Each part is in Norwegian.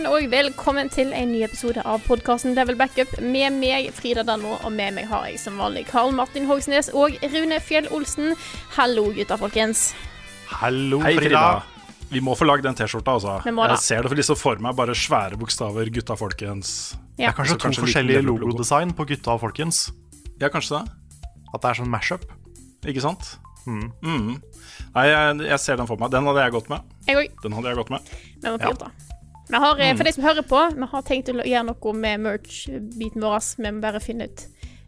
Sammen, og velkommen til en ny episode av podkasten Level Backup. Med meg, Frida Danmo, og med meg har jeg som vanlig Karl Martin Hogsnes og Rune Fjell Olsen. Hallo, gutta, folkens. Hallo, Hei, Frida. Frida. Vi må få lagd den T-skjorta, altså. Vi må da. Jeg ser det for, liksom for meg, bare svære bokstaver. Gutta, folkens. Ja. Det er kanskje kanskje to forskjellige logodesign på gutta og folkens. Ja, kanskje det. At det er sånn mash-up. Ikke sant? Mm. Nei, jeg, jeg ser den for meg. Den hadde jeg gått med. Jeg òg. Den hadde jeg gått med. Må filtre. Vi har, eh, for de som hører på, vi har tenkt å gjøre noe med merch-biten vår. Vi må bare finne ut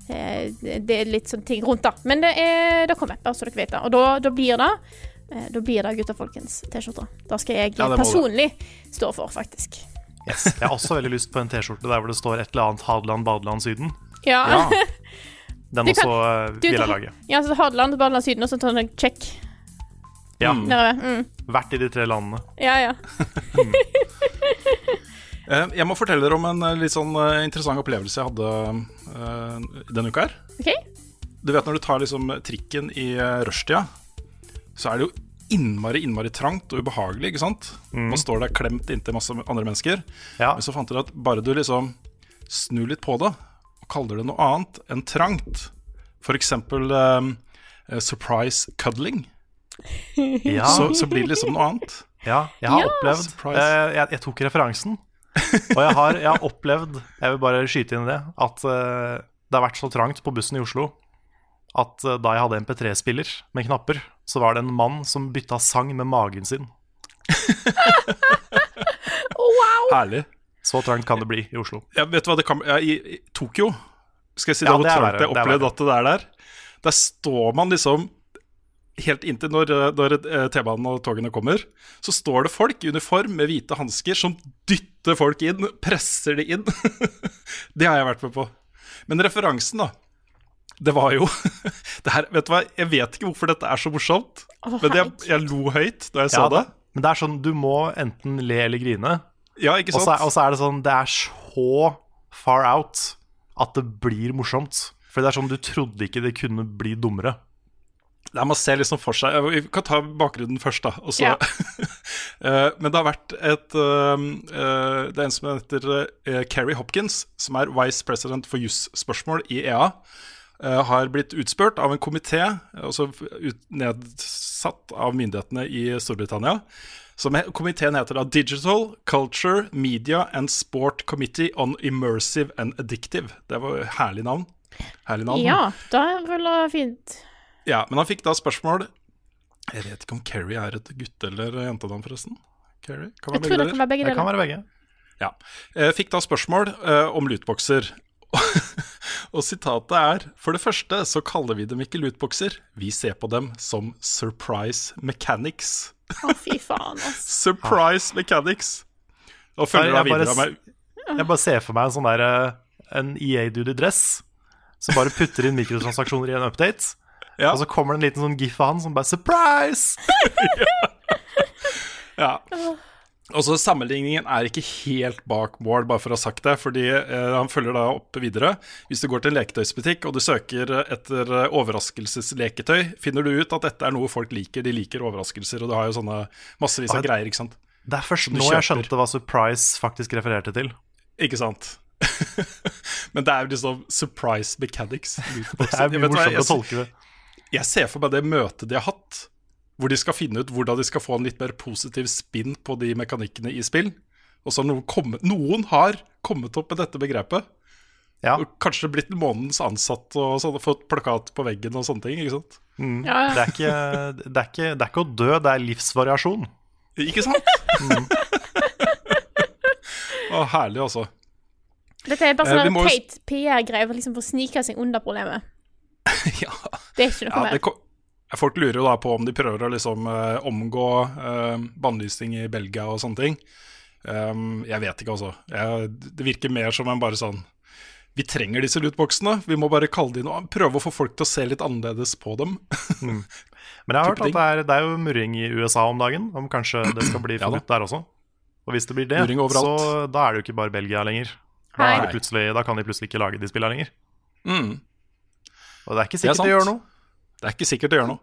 eh, Det er litt sånn ting rundt, da. Men det, er, det kommer, bare så dere vet det. Og da, da blir det eh, Da blir det Gutta folkens T-skjorte. Da skal jeg Ja, personlig stå for, faktisk. Yes. Jeg har også veldig lyst på en T-skjorte der hvor det står et eller annet Hadeland, Badeland, Syden. Ja. Ja. Den Du også kan, vil jeg lage. Ja, så Hadeland, Badeland, Syden, og så tar en check Ja. Mm. Mm. Vært i de tre landene. Ja, ja. Eh, Jeg må fortelle dere om en eh, litt sånn eh, interessant opplevelse jeg hadde denne uka her. Okay. Du vet når du tar liksom trikken i rushtida, så er det jo innmari, innmari trangt og ubehagelig, ikke sant? Man står der klemt inntil masse andre mennesker. Ja. Men så fant dere at bare du liksom snur litt på det, og kaller det noe annet enn trangt, for eksempel eh, eh, surprise cuddling, Ja, så, så blir det liksom noe annet. ja jeg har Ja. opplevd eh, jeg, jeg tok referansen. Og jeg har, jeg har opplevd, jeg vil bare skyte inn i det, at uh, det har vært så trangt på bussen i Oslo at uh, da jeg hadde MP3-spiller med knapper, så var det en mann som bytta sang med magen sin. wow. Herlig. Så trangt kan det bli i Oslo. Ja, vet du hva det kan ja, i, I Tokyo Skal jeg si Ja, det, det er trangt jeg opplevde at det er der? Der står man liksom Helt inntil når, eh, når eh, T-banen og togene kommer, så står det folk i uniform med hvite hansker som dytter folk inn, presser de inn. det har jeg vært med på. Men referansen, da. Det var jo det her, Vet du hva, jeg vet ikke hvorfor dette er så morsomt, men jeg, jeg lo høyt da jeg så det. Men det er sånn, du må enten le eller grine. Ja, ikke sant? og så er det sånn, det er så far out at det blir morsomt. For det er sånn, du trodde ikke det kunne bli dummere. Nei, meg se liksom for seg Vi kan ta bakgrunnen først, da. Og så, Ja. Eh, men det har vært et eh, eh, Det er en som heter Keri Kerry Hopkins, som er vice president for jusspørsmål i EA. eh, har blitt utspurt av en komité, altså nedsatt av myndighetene i Storbritannia. Som komiteen heter da Digital Culture, Media and Sport Committee on Immersive and Addictive. Det var herlig navn. Herlig navn. Ja, det er vel fint. Ja, men han fikk da spørsmål Jeg vet ikke om Kerry er et gutte- eller jentenavn, forresten. Kerry? Kan Jeg tror det kan være begge Det kan være begge. Ja. Jeg fikk da spørsmål eh, om lootboxer. og sitatet er For det første så kaller vi dem ikke lootboxer, vi ser på dem som surprise mechanics. Å, fy faen, ass. Surprise mechanics! Og følger da Jeg bare videre med Jeg bare ser for meg en sånn der eh, En EA-dude i dress som bare putter inn mikrotransaksjoner i en update. Ja. Og så kommer det en liten sånn gif av han som bare 'surprise'! Ja. Og så Sammenligningen er ikke helt bak mål, bare for å ha sagt det. fordi eh, Han følger da opp videre. Hvis du går til en leketøysbutikk og du søker etter eh, overraskelsesleketøy, finner du ut at dette er noe folk liker. De liker overraskelser, og du har jo sånne massevis av Ja. greier. ikke sant? Det er først nå jeg skjønte hva 'surprise' faktisk refererte til. Ikke sant? Men det er jo liksom surprise mechanics. Det er mye morsomt å tolke det. Jeg ser for meg det møtet de har hatt, hvor de skal finne ut hvordan de skal få en litt mer positiv spinn på de mekanikkene i spill. Og så har noen, kommet, noen har kommet opp med dette begrepet. Ja. Og kanskje blitt månedens ansatt og sånn, fått plakat på veggen og sånne ting. ikke sant? Ja, Det er, ikke, det, er ikke, det er ikke å dø, det er livsvariasjon. Ikke sant? Å, herlig, altså. Dette er bare Eh, sånn må teit PR-greie for, liksom, å snike seg unna problemet. ja. Det er ikke noe Ja, mer. det, folk lurer jo da på om de prøver å liksom uh, omgå uh, bannlysning i Belgia og sånne ting. Um, jeg vet ikke, altså. Jeg, det virker mer som en bare sånn Vi trenger disse lootboxene. Vi må bare kalle de noe prøve å få folk til å se litt annerledes på dem. Men jeg har hørt at det er, det er jo murring i USA om dagen, om kanskje det skal bli Ja forbudt der også. Og hvis det blir det, så da er det jo ikke bare Belgia lenger. Da, er det plutselig, da kan de plutselig ikke lage de spillene lenger. Mm. Og det er ikke er sikkert det, det gjør noe. Det er ikke sikkert det gjør noe.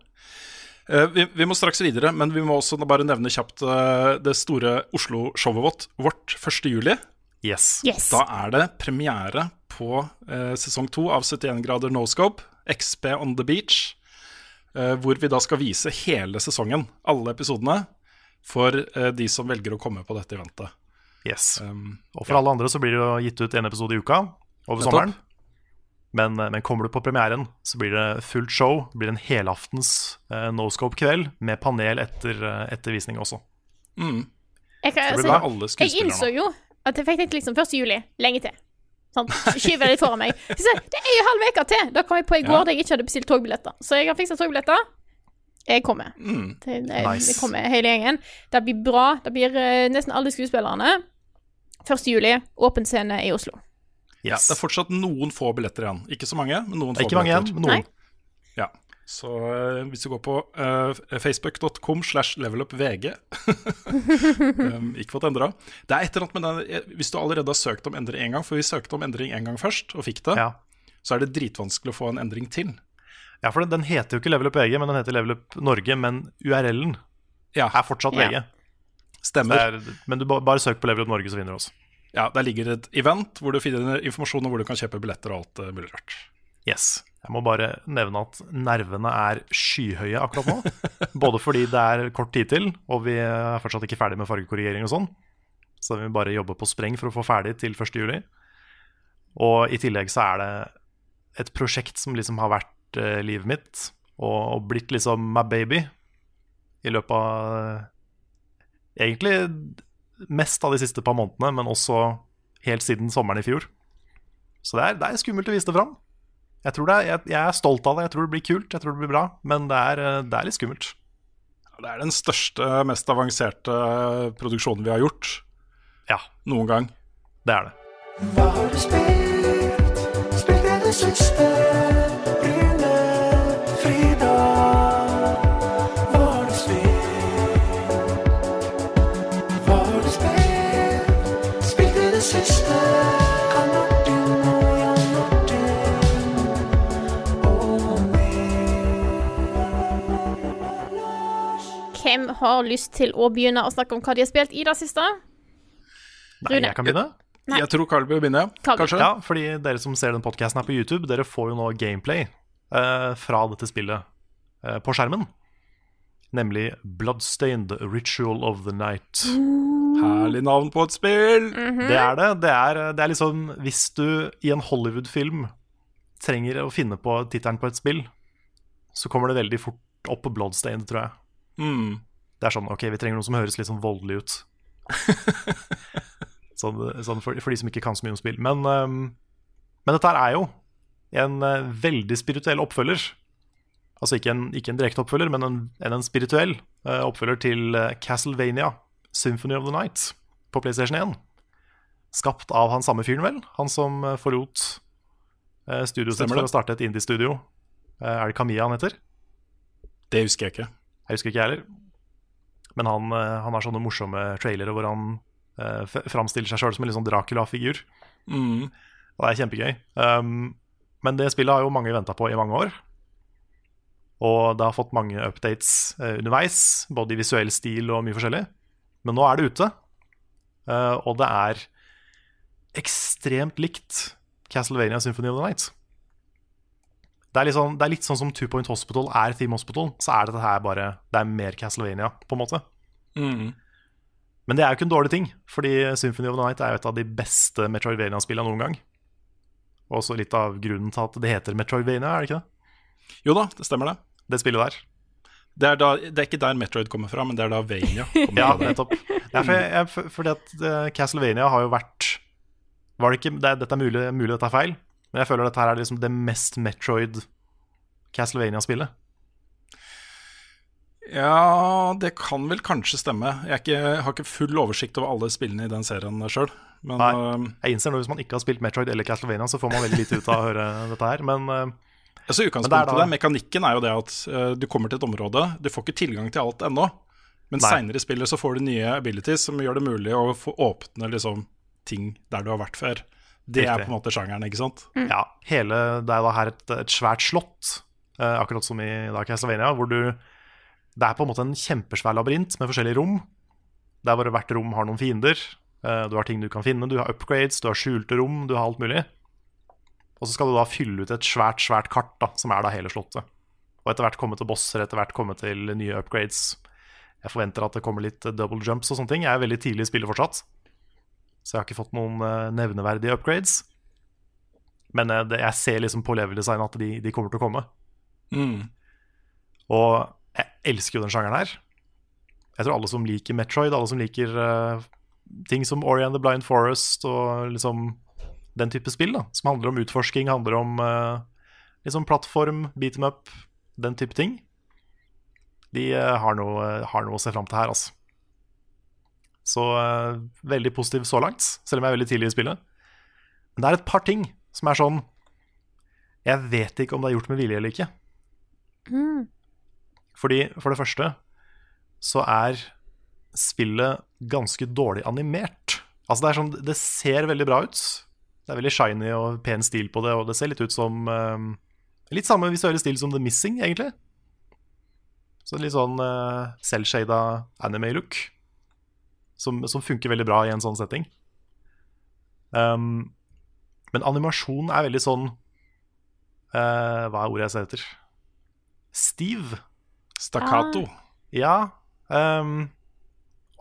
Eh, vi, vi må straks videre, men vi må også bare nevne kjapt eh, det store Oslo-showet vårt, vårt 1. juli. Yes. Yes. Da er det premiere på eh, sesong to av 71 grader no scope, XP on the beach, eh, hvor vi da skal vise hele sesongen, alle episodene, for eh, de som velger å komme på dette eventet. yes. Um, Og for alle andre så blir det jo gitt ut en episode i uka over Nettopp. sommeren. Men, eh, men kommer du på premieren, så blir det fullt show. Det blir en helaftens eh, noscope-kveld med panel etter, eh, etter visning også. mm, Jeg, kan, det blir altså, alle jeg innså jo at jeg fikk tenkt liksom 1. juli, lenge til. Sånn, Skyver det litt foran meg. Så, det er jo halv uke til! Da kom jeg på i går Ja. da jeg ikke hadde bestilt togbilletter. Så jeg har fiksa togbilletter. Jeg kommer. Mm, Til, jeg, Nice. jeg kommer hele gjengen. Det blir bra. Det blir uh, nesten alle skuespillerne. 1. juli, åpen scene i Oslo. Ja, det er fortsatt noen få billetter igjen. Ikke så mange, men noen Det få ikke mange igjen, men noen. Ja. Så eh, hvis du går på uh, facebook.com slash levelupvg um, Ikke fått endra. Det er et eller annet med den eh, Hvis du allerede har søkt om endring én gang, for vi søkte om endring én gang først og fikk det, Ja. så er det dritvanskelig å få en endring til. ja, for den, den heter jo ikke Level Up VG, men den heter Level Up Norge. Men URL-en Ja, er fortsatt Ja. VG. Stemmer. er, men du ba- bare søk på Level Up Norge, så vinner du oss. Ja, Der ligger et event hvor du finner informasjon om hvor du kan kjøpe billetter og alt uh, mulig rart. Yes. Jeg må bare nevne at nervene er skyhøye akkurat nå. Både fordi det er kort tid til, og vi er fortsatt ikke ferdig med fargekorrigering og sånn. Så vi bare jobber på spreng for å få ferdig til 1. juli. Og i tillegg så er det et prosjekt som liksom har vært eh, livet mitt, og, og blitt liksom my baby i løpet av eh, Egentlig mest av de siste par månedene, men også helt siden sommeren i fjor. Så det er, det er skummelt å vise det fram. Jeg, tror det er, jeg, jeg er stolt av det, jeg tror det blir kult, jeg tror det blir bra, men det er, det er litt skummelt. Det er den største, mest avanserte produksjonen vi har gjort Ja, noen gang. det er det. Hva har du spilt? Spilt det det siste? Har lyst til å begynne å snakke om hva de har spilt i det siste? Nei, Rune. jeg kan begynne. Nei. Jeg tror Carl bør begynne, kanskje? Ja, fordi dere som ser den podcasten her på YouTube, dere får jo nå gameplay eh, fra dette spillet eh, på skjermen. Nemlig Bloodstained Ritual of the Night. Herlig navn på et spill! Det er det. Det er, det er liksom Hvis du i en Hollywood-film trenger å finne på tittelen på et spill, så kommer det veldig fort opp på Bloodstained, tror jeg. Mm. Det er sånn, ok, vi trenger noe som høres litt sånn voldelig ut. sånn, sånn for, for de som ikke kan så mye om spill. Men, um, men dette her er jo en uh, veldig spirituell oppfølger. Altså ikke en, ikke en direkte oppfølger, men en, en, en spirituell uh, oppfølger til uh, Castlevania Symphony of the Night på PlayStation 1. Skapt av han samme fyren, vel? Han som forlot studioet sitt for å starte et indie-studio. Er det Kamiya han heter? Det husker jeg ikke. Jeg husker ikke jeg heller. Men han, eh, han har sånne morsomme trailere hvor han uh, framstiller seg sjøl som en litt sånn Dracula-figur. Mm. Og det er kjempegøy. Um, men det spillet har jo mange venta på i mange år. Og det har fått mange updates uh, underveis, både i visuell stil og mye forskjellig. Men nå er det ute, uh, og det er ekstremt likt Castlevania Symphony of the Night. Det er, sånn, det er litt sånn som Two Point Hospital er Theme Hospital, så er dette her bare Det er mer Castlevania, på en måte. Mm. Men det er jo ikke en dårlig ting, fordi Symphony of the Night er jo et av de beste Metroidvania-spillene noen gang. Og også litt av grunnen til at det heter Metroidvania, er det ikke det? Jo da, det stemmer det. Det spillet der. Det er, da, det er ikke der Metroid kommer fra, men det er da Vania kommer Ja, fra. nettopp. Ja, for jeg, jeg, for- fordi at eh, Castlevania har jo vært Var det ikke det, Dette er mulig, mulig dette er feil, men jeg føler dette her er liksom det mest Metroid Castlevania-spillet. Ja, det kan vel kanskje stemme. Jeg, ikke, jeg har ikke full oversikt over alle spillene i den serien sjøl. Nei. øh, Jeg innser nå Hvis man ikke har spilt Metroid eller Castlevania, så får man veldig lite ut av å høre dette her. Men eh, altså, Men utgangspunktet det er da- mekanikken er jo det at uh, du kommer til et område, du får ikke tilgang til alt ennå, men seinere i spillet så får du nye abilities som gjør det mulig å få åpne liksom, ting der du har vært før. Det er på en måte sjangeren, ikke sant? ja, hele, det er da her et, et svært slott, eh, akkurat som i da Castlevania, hvor du Det er på en måte en kjempesvær labyrint med forskjellige rom. Der hvor hvert rom har noen fiender. Eh, Du har ting du kan finne, du har upgrades, du har skjulte rom, du har alt mulig. Og så skal du da fylle ut et svært, svært kart, da, som er da hele slottet. Og etter hvert komme til bosser, etter hvert komme til nye upgrades. Jeg forventer at det kommer litt eh, double jumps og sånne ting. Jeg er veldig tidlig i spillet fortsatt, så jeg har ikke fått noen eh, nevneverdige upgrades. Men eh, jeg ser liksom på level-design at de, de kommer til å komme. Mm. Og jeg elsker jo den sjangeren her. Jeg tror alle som liker Metroid, alle som liker uh, ting som Ori and the Blind Forest og liksom den type spill, da, som handler om utforsking, handler om uh, liksom plattform, beat them up, den type ting, de uh, har, noe, har noe å se fram til her, altså. Så uh, veldig positiv så langt, selv om jeg er veldig tidlig i spillet. Men det er et par ting som er sånn Jeg vet ikke om det er gjort med vilje eller ikke. Fordi for det første så er spillet ganske dårlig animert. Altså det er sånn, det ser veldig bra ut. Det er veldig shiny og pen stil på det, og det ser litt ut som uh, Litt samme visuelle stil som The Missing, egentlig. Så litt sånn uh, selvshada anime-look. Som, som funker veldig bra i en sånn setting. Um, men animasjonen er veldig sånn uh, Hva er ordet jeg ser etter? Stiv. Stakkato. Ja. Um,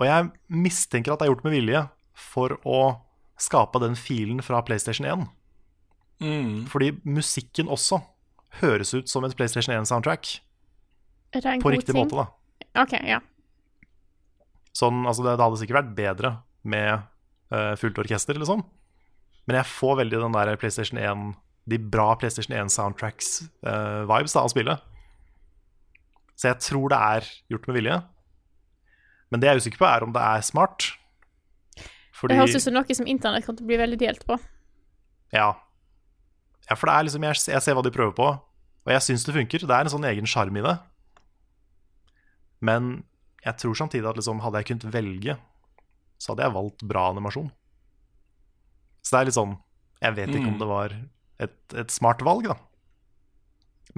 og jeg mistenker at det er gjort med vilje for å skape den filen fra PlayStation 1. Mm. Fordi musikken også høres ut som et PlayStation 1-soundtrack. Er det en På riktig ting? måte, da. OK, ja. Sånn, altså det, det hadde sikkert vært bedre med uh, fullt orkester, liksom. Men jeg får veldig den der PlayStation 1 De bra PlayStation 1-soundtracks-vibes av spillet. Så jeg tror det er gjort med vilje. Men det jeg er usikker på, er om det er smart. Fordi Det høres ut som noe som internett kan bli veldig delt på. Ja. ja, for det er liksom Jeg, jeg ser hva de prøver på, og jeg syns det funker. Det er en sånn egen sjarm i det. Men jeg tror samtidig at liksom, hadde jeg kunnet velge, så hadde jeg valgt bra animasjon. Så det er litt sånn Jeg vet ikke om Mm. det var et, et smart valg, da.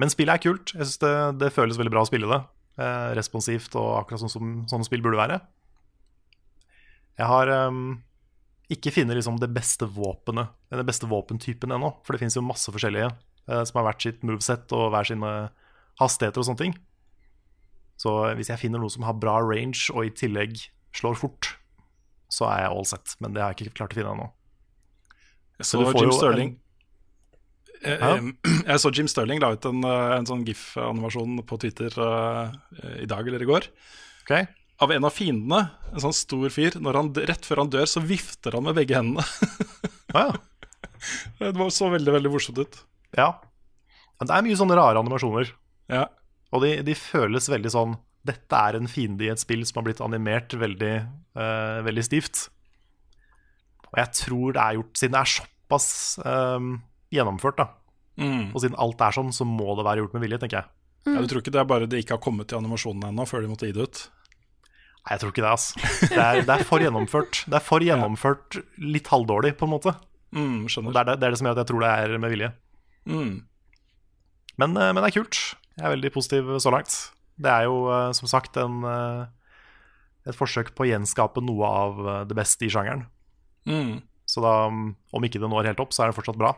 Men spillet er kult. Jeg synes det, det føles veldig bra å spille det. Eh, responsivt og akkurat sånn som sånne spill burde være. Jeg har ehm, ikke funnet liksom det beste våpenet, den beste våpentypen ennå. For det finnes jo masse forskjellige eh, som har hvert sitt moveset og hver sine hastigheter og sånne ting. Så hvis jeg finner noe som har bra range og i tillegg slår fort, så er jeg all set. Men det har jeg ikke klart å finne ennå. Jeg Så så Jim Sterling Jeg så Jim Sterling la ut en, eh, en sånn GIF-animasjon på Twitter uh, i dag eller i går. Okay. Av en av fiendene, en sånn stor fyr. Når han, rett før han dør, så vifter han med begge hendene. Ah, ja. Det var så veldig veldig morsomt ut. ja. Men det er mye sånne rare animasjoner. Ja. Og de, de føles veldig sånn Dette er en fiende i et spill som har blitt animert veldig, uh, veldig stivt. Og jeg tror det er gjort Siden det er såpass eh, gjennomført, da, Mm. og siden alt er sånn, så må det være gjort med vilje, tenker jeg. ja, Du tror ikke det er bare det ikke har kommet til animasjonen ennå, før de måtte gi det ut? Nei, jeg tror ikke det, altså. Det er, det er for gjennomført. Det er for gjennomført litt halvdårlig, på en måte. Mm, skjønner. det er det, det er det som gjør at jeg tror det er med vilje. Mm. Men, eh, men det er kult. Jeg er veldig positiv så langt. Det er jo eh, som sagt en, eh, et forsøk på å gjenskape noe av eh, det beste i sjangeren. Mm. Så da, mm, om ikke det når helt opp, så er det fortsatt bra.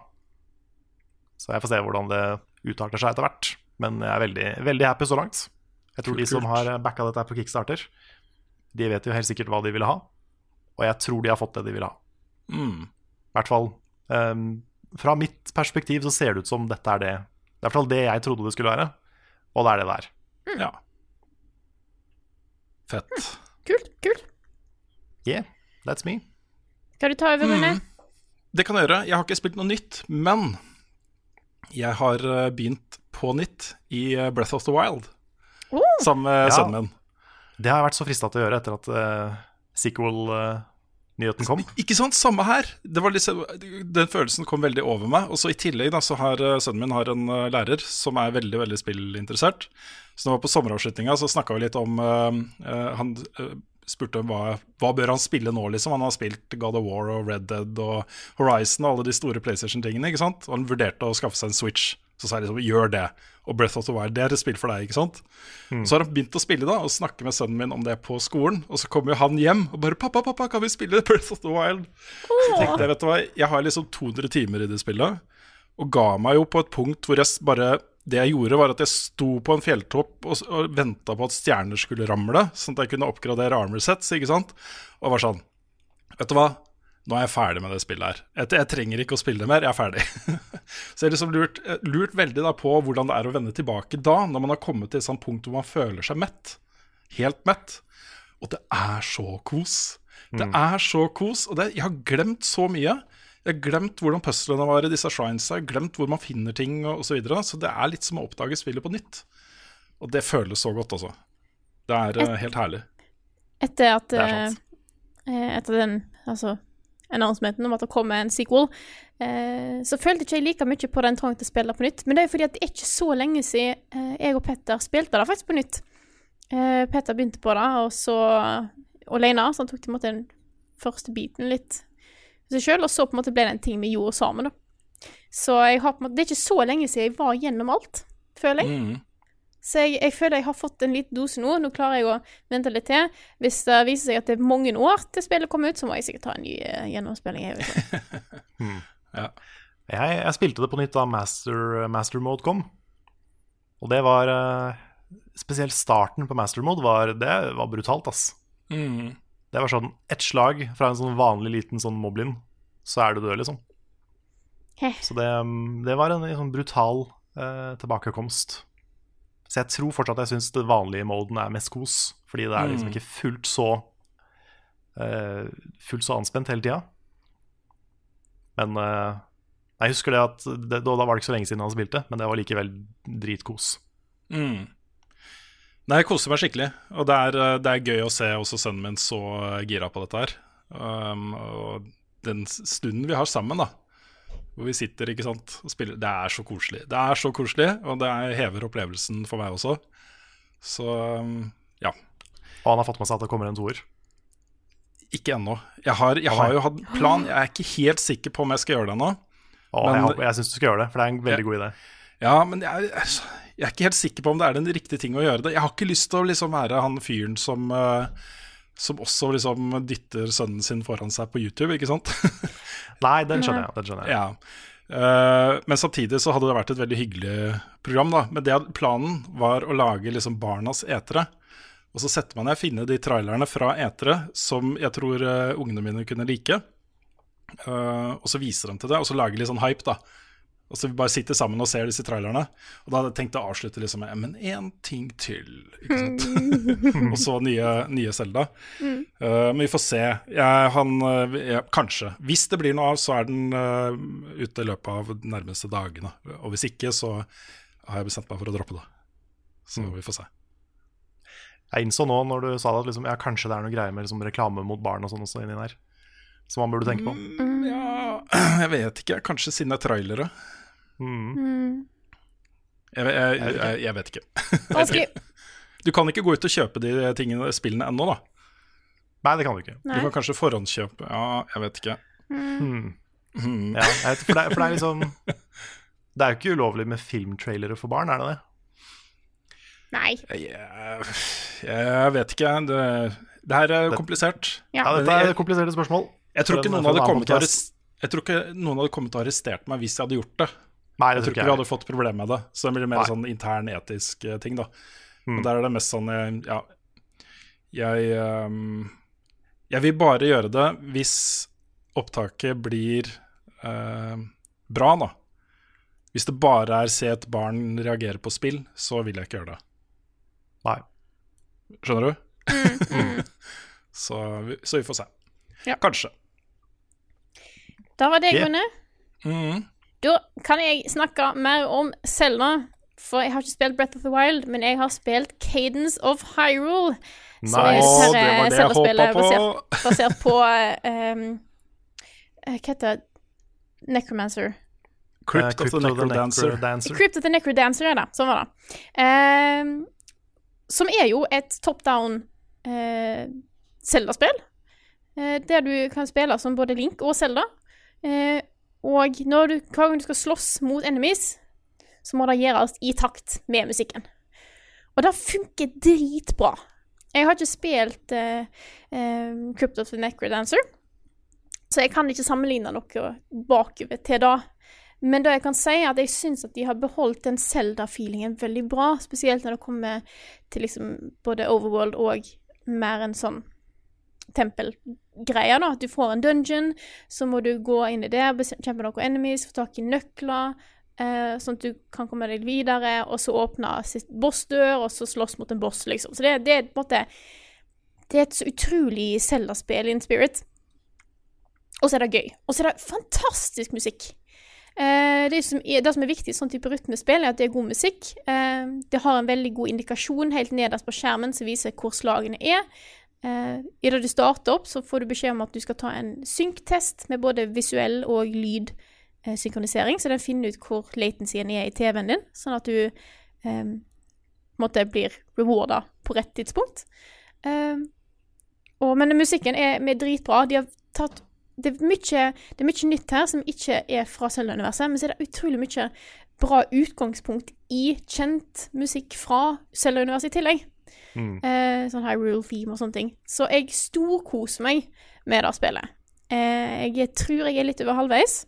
Så jeg får se hvordan det utarter seg etter hvert. Men jeg er veldig, veldig happy så langt. Jeg tror Kult, de som har backa dette på Kickstarter, de vet jo helt sikkert hva de ville ha. Og jeg tror de har fått det de ville ha. Mm. I hvert fall um, fra mitt perspektiv så ser det ut som dette er det. Det er i hvert fall det jeg trodde det skulle være, og det er det der. Ja. Fett. Kult. kult. Yeah, that's me. Skal du ta over, Rune? Det kan jeg gjøre. Jeg har ikke spilt noe nytt, men jeg har eh, begynt på nytt i eh, Breath of the Wild Oh, sammen med Ja. sønnen min. Det har jeg vært så frista til å gjøre etter at uh, sequel-nyheten kom. Ikke sant? Samme her. Liksom, den følelsen kom veldig over meg. Og så I tillegg da, så har eh, sønnen min har en eh, lærer som er veldig veldig spillinteressert. Så når jeg var på sommeravslutninga, så snakka vi litt om eh, Han uh, spurte hva, hva bør han spille nå, liksom. Han har spilt God of War og Red Dead og Horizon og alle de store PlayStation-tingene. ikke sant? Og han vurderte å skaffe seg en Switch. Så sa jeg liksom gjør det. Og Breath of the Wild, det er et spill for deg, ikke sant? Så har han begynt å spille da, og snakke med sønnen min om det på skolen. Og så kommer jo han hjem og bare 'Pappa, pappa, kan vi spille Breath of the Wild?' Så tenkte jeg, vet du hva, jeg har liksom 200 timer i det spillet, og ga meg jo på et punkt hvor jeg bare Det jeg gjorde, var at jeg sto på en fjelltopp og, og venta på at stjerner skulle ramle, sånn at jeg kunne oppgradere armor sets, ikke sant? Og var sånn Vet du hva? Nå er jeg ferdig med det spillet her. Jeg, jeg trenger ikke å spille det mer, jeg er ferdig. Så jeg har liksom lurt, eh, lurt veldig da på hvordan det er å vende tilbake da, når man har kommet til et sånt punkt hvor man føler seg mett. Helt mett. Og det er så kos. Det er så kos. Og det, jeg har glemt så mye. Jeg har glemt hvordan puzzlene var i disse shrinesa, jeg har glemt hvor man finner ting og osv. Så, videre. så det er litt som å oppdage spillet på nytt. Og det føles så godt, altså. Det er Et, helt herlig. Etter at Det er sant. eh, Etter den altså, announcementen om at det kommer en sequel, eh, så følte ikke jeg like mye på den trangen til å spille på nytt. Men det er fordi at det er ikke så lenge siden eh, jeg og Petter spilte det faktisk på nytt. Eh, Petter begynte på det, og så alene, så han tok til en måte den første biten litt for seg sjøl, og så på en måte ble det en ting vi gjorde sammen, da. Så jeg har på en måte, det er ikke så lenge siden jeg var gjennom alt, føler jeg. Mm. Så jeg, jeg føler jeg har fått en liten dose nå. Nå klarer jeg å vente litt til. Hvis det viser seg at det er mange år til spillet kommer ut, så må jeg sikkert ta en ny eh, gjennomspilling. Jeg ja. Jeg, jeg spilte det på nytt da Master, Master Mode kom. Og det var eh, Spesielt starten på Master Mode var, det var brutalt, ass. Mm. Det var sånn ett slag fra en sånn vanlig liten sånn moblin, så er du død, liksom. Heh. Så det, det var en sånn brutal eh, tilbakekomst. Så jeg tror fortsatt jeg syns det vanlige moden er mest kos, fordi det er liksom ikke fullt så uh, Fullt så anspent hele tida. Men uh, jeg husker det at det, Da var det ikke så lenge siden han spilte, men det var likevel dritkos. Mm. Nei, jeg koser meg skikkelig. Og det er, eh, det er gøy å se også sønnen min så gira på dette her. Um, og den stunden vi har sammen, da, hvor vi sitter ikke sant, og spiller Det er så koselig. Det er så koselig, og det er, hever opplevelsen for meg også. Så um, ja. Og han har fått med seg at det kommer en toer. Ikke ennå. Jeg har, jeg har jo hatt plan. Jeg er ikke helt sikker på om jeg skal gjøre det ennå. Jeg, jeg syns du skal gjøre det, for det er en veldig jeg, god idé. Ja, men jeg, jeg er ikke helt sikker på om det er den riktige ting å gjøre det. Jeg har ikke lyst til å liksom være han fyren som eh, Som også liksom dytter sønnen sin foran seg på YouTube, ikke sant? Nei, den skjønner jeg. Den skjønner jeg. ja. Uh, men samtidig så hadde det vært et veldig hyggelig program. da Men det, planen var å lage liksom barnas etere. Og så setter man ned, finne de trailerne fra etere som jeg tror uh, ungene mine kunne like. Uh, og så viser de til det, og så lager litt sånn hype, da. Og så vi bare sitter sammen og ser disse trailerne. Og da hadde jeg tenkt å avslutte liksom med Men én ting til. Ikke sant? og så nye, nye Zelda. Uh, men vi får se. Jeg, han, eh, jeg, kanskje. Hvis det blir noe av, så er den uh, ute i løpet av de nærmeste dagene. Og hvis ikke, så har jeg bestemt meg for å droppe det. Så vi får se. Jeg innså nå når du sa det at liksom, ja, kanskje det er noe greier med liksom, reklame mot barn og sånn også inni der. Som man burde tenke på. Mm, ja, jeg vet ikke. Kanskje siden det er trailere. Mm. Jeg, jeg, jeg, jeg vet ikke. Vanskelig. Du kan ikke gå ut og kjøpe de tingene, spillene ennå, da. Nei, det kan du ikke. Du kan kanskje forhåndskjøpe Ja, jeg vet ikke. Hmm. Hmm. Ja, jeg vet, for, det, for det er liksom Det er jo ikke ulovlig med filmtrailere for barn, er det det? Nei. Jeg, jeg vet ikke. Det, det her er komplisert. Ja. Ja, Dette er kompliserte spørsmål. Jeg tror ikke noen hadde kommet til å podcast. jeg tror ikke noen hadde kommet til å arrestert meg hvis jeg hadde gjort det. Nei, Jeg jeg tror ikke vi hadde fått problemer med det. Så det blir mer Nei. sånn intern etisk eh, ting, da. Mm. Og der er det mest sånn eh, Ja, jeg um, Jeg vil bare gjøre det hvis opptaket blir uh, bra, da. Hvis det bare er se et barn reagere på spill, så vil jeg ikke gjøre det. Nei. Skjønner du? Mm, så, vi, så vi får se. Ja. Kanskje. Da var det. Gunne. Mhm. Da kan jeg snakke mer om Selda. For jeg har ikke spilt Breath of the Wild, men jeg har spilt Cadence of Hyrule. Som er Nice. Det var det jeg håpa på. basert, basert på um, Hva heter det? Necromancer. Crypt Eh, of the Necrodancer. Necrodancer. Crypt of the Necrodancer, ja da. Sånn var det. Um, som er jo et top down eh, Zelda-spill. Uh, der du kan spille som både Link og Zelda. Eh, og når du, hver gang du skal slåss mot enemies, så må det gjøres i takt med musikken. Og det funker dritbra. Jeg har ikke spilt uh, uh, Crypt of the Necrodancer, så jeg kan ikke sammenligne noe bakover til det. Men det jeg kan si, at jeg syns at de har beholdt den Zelda-feelingen veldig bra. Spesielt når det kommer til liksom både Overworld og mer en sånn tempelgreie. da, At du får en dungeon, så må du gå inn i det, bekjempe noen enemies, få tak i nøkler. Eh, sånn at du kan komme deg videre, og så åpne bossdør, og så slåss mot en boss, liksom. Så det, det er på en måte Det er et så utrolig Zelda-spill in spirit. Og så er det gøy. Og så er det fantastisk musikk. Eh, det, som er, det som er viktig i sånn type rytmespill, er at det er god musikk. Eh, det har en veldig god indikasjon helt nederst på skjermen som viser hvor slagene er. Eh, I det du starter opp, så får du beskjed om at du skal ta en synktest med både visuell og lydsynkronisering, så den finner ut hvor latencyen er i TV-en din, sånn at du eh, måtte blir rewarda på rett tidspunkt. Eh, og, men musikken er, er dritbra. De har tatt det er, mye, det er mye nytt her som ikke er fra Zelda-universet, men så er det utrolig mye bra utgangspunkt i kjent musikk fra Zelda-universet i tillegg. Mm. Eh, sånn Hyrule Theme og sånne ting. Så jeg storkoser meg med det spillet. Eh, jeg tror jeg er litt over halvveis.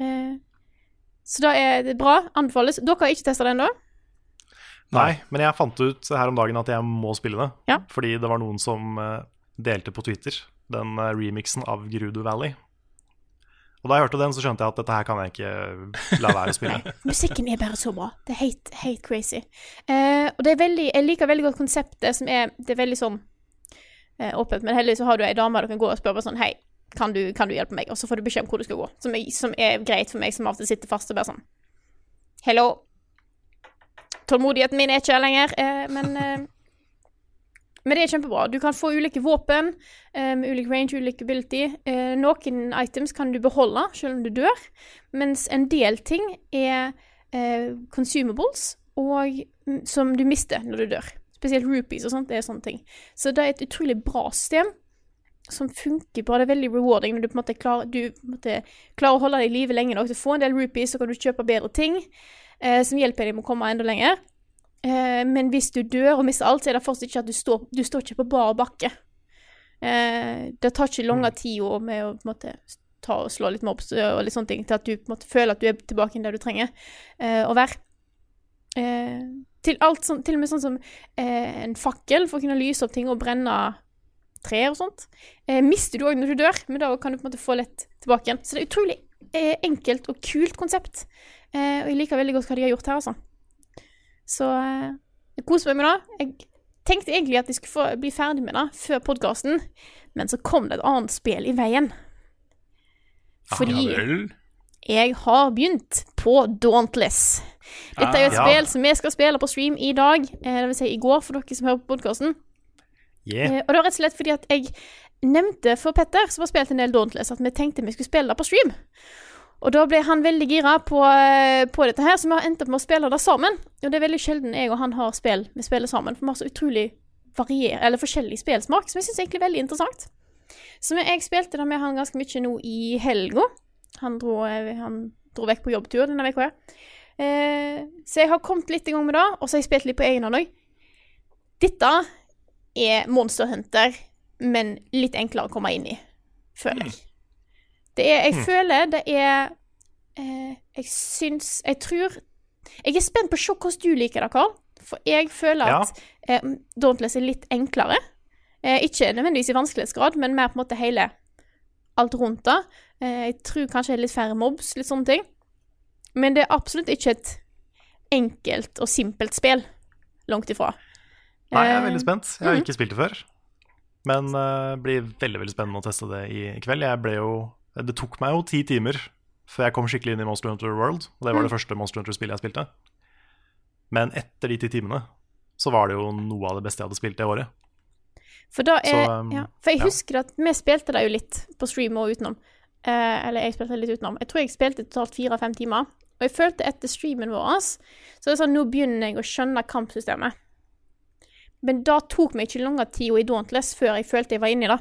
Eh, så da er det bra. Anbefales. Dere har ikke testa det ennå? Nei, men jeg fant ut her om dagen at jeg må spille det. Ja. Fordi det var noen som eh, delte på Twitter den remixen av Grudo Valley. Og da jeg hørte den, så skjønte jeg at dette her kan jeg ikke la være å spille. Nei, musikken er bare så bra. Det er helt, helt crazy. Uh, og det er veldig, jeg liker veldig godt konseptet som er Det er veldig sånn uh, åpent, men heldigvis så har du ei dame du kan gå og spørre sånn Hei, kan du, kan du hjelpe meg? Og så får du beskjed om hvor du skal gå. Som er, som er greit for meg, som av og til sitter fast og bare sånn Hello. Tålmodigheten min er ikke her lenger, uh, men men det er kjempebra. Du kan få ulike våpen um, ulik range, ulik ability. Uh, noen items kan du beholde selv om du dør, mens en del ting er uh, consumables og, mm, som du mister når du dør. Spesielt rupees og sånt. det er sånne ting. Så det er et utrolig bra system som funker bra. Det er veldig rewarding når du på en måte klarer, du, måte, klarer å holde deg i live lenge nok til å få en del rupees, så kan du kjøpe bedre ting eh, som hjelper deg med å komme enda lenger. Eh, men hvis du dør og mister alt, så er det fortsatt ikke at du står, du står ikke på bar bakke. Eh, det tar ikke lange å, med å på en måte, ta og slå litt mobs og litt sånne ting, til at du måte føler at du er tilbake der du trenger eh, å være. Eh, til, alt sånn, til og med sånn som eh, en fakkel for å kunne lyse opp ting og brenne trær og sånt. Eh, mister du òg når du dør, men da kan du på en måte få litt tilbake igjen. Så det er utrolig eh, enkelt og kult konsept. Eh, og jeg liker veldig godt hva de har gjort her, altså. Så eh, jeg koser meg med det. Jeg tenkte egentlig at jeg skulle få bli ferdig med det før podkasten, men så kom det et annet spill i veien. Fordi Ja jeg har begynt på Dauntless. Dette er jo et Ah, ja. spill som vi skal spille på stream i dag, eh, det vil si i går, for dere som hører på podkasten. Yeah. Eh, og det var rett og slett fordi at jeg nevnte for Petter, som har spilt en del Dauntless, at vi tenkte vi skulle spille det på stream. Og da ble han veldig gira på, eh, på dette her, så vi har endt opp med å spille det sammen. Og det er veldig sjelden jeg og han har spill vi spiller sammen, for vi har så utrolig varier, eller forskjellig spillsmak, som jeg syns egentlig er veldig interessant. Så jeg spilte det med han ganske mye nå i helga. Han dro, eh, han dro vekk på jobbtur denne uka. Eh, så jeg har kommet litt i gang med det, og så har jeg spilt litt på egen hånd òg. Dette er Monster Hunter, men litt enklere å komme inn i, føler jeg. Det er, jeg føler det er eh, Jeg syns Jeg tror Jeg er spent på å se hvordan du liker det, Karl. For jeg føler Ja. at eh, Dauntless er litt enklere. Eh, ikke nødvendigvis i vanskelighetsgrad, men mer på en måte hele alt rundt det. Eh, jeg tror kanskje det er litt færre mobs, litt sånne ting. Men det er absolutt ikke et enkelt og simpelt spill. Langt ifra. Nei, jeg er Eh, veldig spent. Jeg har mhm. ikke spilt det før. Men det blir veldig veldig spennende å teste det i kveld. Jeg ble jo, det tok meg jo ti timer før jeg kom skikkelig inn i Monster Hunter World. Og det var det Mm. første Monster Hunter-spillet jeg spilte. Men etter de ti timene så var det jo noe av det beste jeg hadde spilt det året. For da er Så, um, ja, For jeg ja. husker at vi spilte det jo litt på stream og utenom. Eh, eller jeg spilte litt utenom. Jeg tror jeg spilte totalt fire-fem timer. Og jeg følte etter streamen vår Så det er sånn, nå begynner jeg å skjønne kampsystemet. Men da tok meg ikke lang tid i Dauntless før jeg følte jeg var inni det.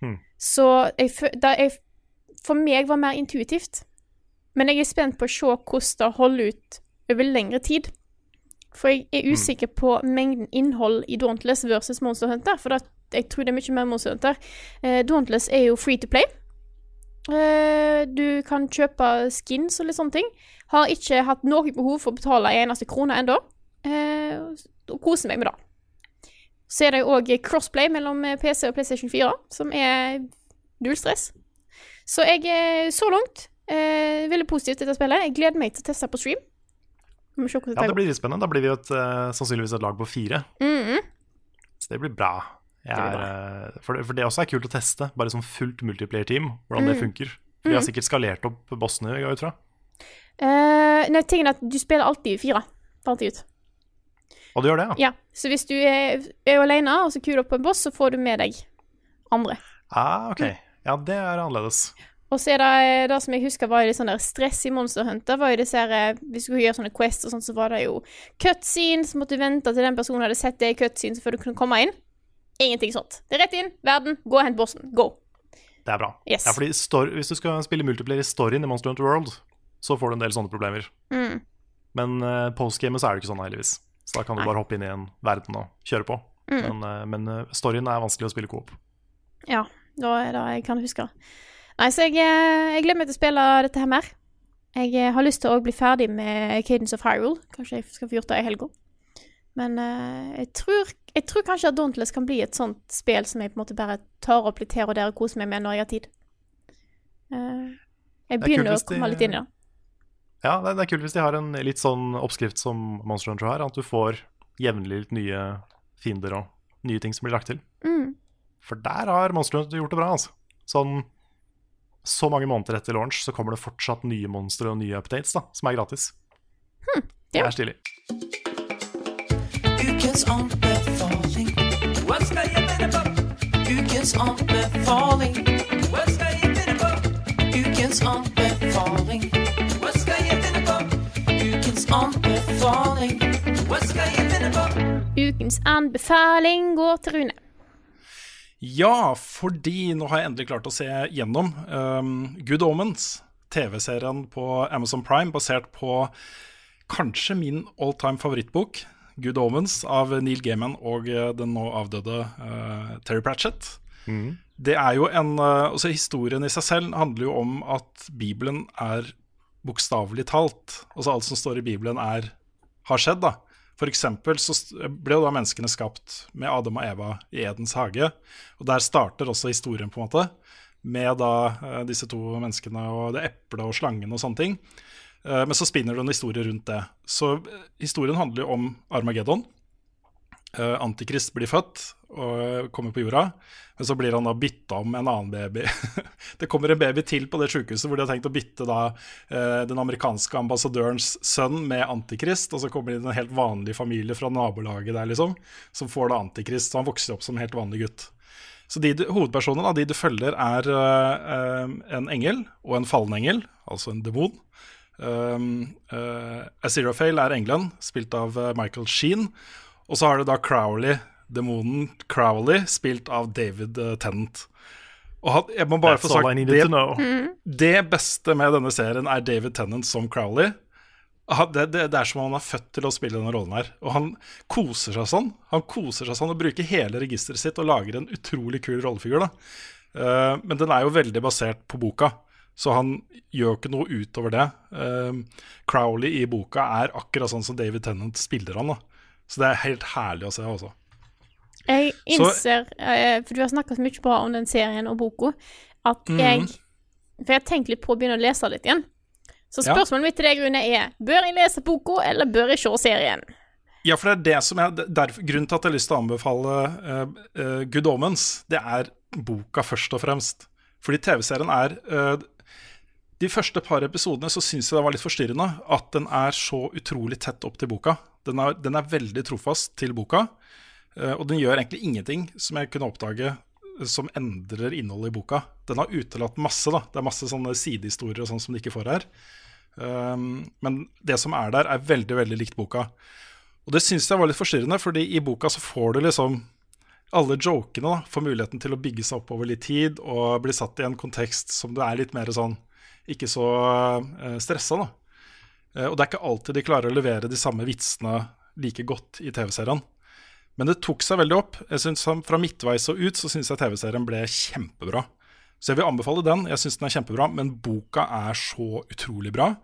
Hmm. Så jeg, da er, for meg var mer intuitivt. Men jeg er spent på å se hvordan det holder ut over lengre tid. For jeg er usikker på mengden innhold i Dauntless versus Monster Hunter. For da, jeg tror det er mye mer Monster Hunter. Eh, Dauntless er jo free to play. Eh, du kan kjøpe skins og litt sånne ting. Har ikke hatt noe behov for å betale en eneste krone ennå. Eh, og koser meg med det. Så er det òg crossplay mellom eh, PC og PlayStation 4, som er null stress. Så jeg er så langt eh, veldig positiv til dette spillet. Jeg gleder meg til å teste på stream. Ja, det det blir litt spennende. Da blir vi jo et, eh, sannsynligvis et lag på fire. Mhm. Så det blir bra. Jeg Det blir er, eh, for, det, for det også er kult å teste, bare som fullt multiplayer-team, hvordan det Mm. funker. Vi har Mm. sikkert skalert opp bossene, går jeg ut fra. Uh, nei, tingen er at du spiller alltid fire. Fant alltid ut. Og du gjør det, ja? Ja, så hvis du er, er alene og så kuler opp på en boss, så får du med deg andre. Ah, ok. Ja, det er annerledes. Og så er det det som jeg husker var litt sånn der stress i Monster Hunter, var jo disse her eh, Hvis du skulle gjøre sånne quests og sånn, så var det jo cutscenes, måtte du vente til den personen hadde sett det i cutscenes før du kunne komme inn. Ingenting sånt. Det er rett inn, verden, gå og hent bossen. Go. Det er bra. Yes. Ja, fordi story, Hvis du skal spille multiplayer i storyen i Monster Hunter World, så får du en del sånne problemer. Mm. Men uh, postgamet så er det ikke sånn, heldigvis. Så da kan du Nei. bare hoppe inn i en verden og kjøre på. Mm. Men, uh, men eh, storyen er vanskelig å spille coop. Ja, da er det jeg kan huske. Nei, så jeg, eh, jeg gleder meg til å spille dette her mer. Jeg eh, har lyst til å bli ferdig med Cadence of Hyrule. Kanskje jeg skal få gjort det i helga. Men uh, jeg, tror, jeg tror kanskje at Dauntless kan bli et sånt spill som jeg på en måte bare tar opp litt her og der og koser meg med når jeg har tid. Uh, jeg begynner å komme de- litt inn i det. Ja, det, det er kult hvis de har en litt sånn oppskrift som Monster Hunter har, at du får jevnlig litt nye fiender og nye ting som blir lagt til. Mm. For der har Monster Hunter gjort det bra, altså. Sånn så mange måneder etter launch så kommer det fortsatt nye monstre og nye updates da, som er gratis. Det ja. er stilig. Ukens anbefaling går til Rune. Ja, fordi nå har jeg endelig klart å se gjennom um, Good Omens, TV-serien på Amazon Prime, basert på kanskje min all time favorittbok, Good Omens, av Neil Gaiman og eh, den nå avdøde uh, Terry Pratchett. Det er jo en eh, altså Historien i seg selv handler jo om at Bibelen er bokstavelig talt. Altså alt som står i Bibelen, er, har skjedd. da for eksempel så ble jo da menneskene skapt med Adam og Eva i Edens hage. Og der starter også historien, på en måte. Med da eh, disse to menneskene og det eplet og slangen og sånne ting. Eh, men så spinner det en historie rundt det. Så eh, historien handler jo om Armageddon. Eh, Antikrist blir født og kommer på jorda, men så blir han da bytta om en annen baby. det kommer en baby til på det sykehuset hvor de har tenkt å bytte da eh, den amerikanske ambassadørens sønn med Antikrist, og så kommer det inn en helt vanlig familie fra nabolaget der, liksom, som får da Antikrist. Så han vokser opp som en helt vanlig gutt. Så de Hovedpersonene av de du følger, er eh, en engel og en fallen engel, altså en demon. Um, uh, Aziraphale er engelen, spilt av Michael Sheen. Og så har du da Crowley, demonen Crowley, spilt av David uh, Tennant. Og han, jeg må bare That's få sagt det, det beste med denne serien er David Tennant som Crowley. Han- Det, det, det er som om han er født til å spille denne rollen her. Og han koser seg sånn. Han koser seg sånn og bruker hele registeret sitt og lager en utrolig kul rollefigur. da. Uh, men den er jo veldig basert på boka, så han gjør ikke noe utover det. Uh, Crowley i boka er akkurat sånn som David Tennant spiller han. da. Så det er helt herlig å se altså. Jeg Så- innser, eh, for du har snakket mye bra om den serien og boka, at jeg For jeg har tenkt litt på å begynne å lese litt igjen. Så Ja. spørsmålet mitt til deg, Rune, er bør jeg lese boka, eller bør jeg se serien? Ja, for det er det som er derfor, Grunnen til at jeg har lyst til å anbefale uh, uh, Good Omens, det er boka først og fremst. Fordi TV-serien er uh, De første par episodene så syns jeg det var litt forstyrrende at den er så utrolig tett opp til boka. Den er, den er veldig trofast til boka, eh, og den gjør egentlig ingenting som jeg kunne oppdage eh, som endrer innholdet i boka. Den har utelatt masse, da. Det er masse sånne sidehistorier og sånn som de ikke får her. Um, men det som er der, er veldig, veldig likt boka. Og det syns jeg var litt forstyrrende, fordi i boka så får du liksom alle jokene da, får muligheten til å bygge seg opp over litt tid og bli satt i en kontekst som det er litt mer sånn ikke så uh, stressa, da. Eh, og det er ikke alltid de klarer å levere de samme vitsene like godt i TV-serien. Men det tok seg veldig opp. Jeg synes Fra midtveis og ut så syns jeg TV-serien ble kjempebra. Så jeg vil anbefale den. Jeg syns den er kjempebra, men boka er så utrolig bra.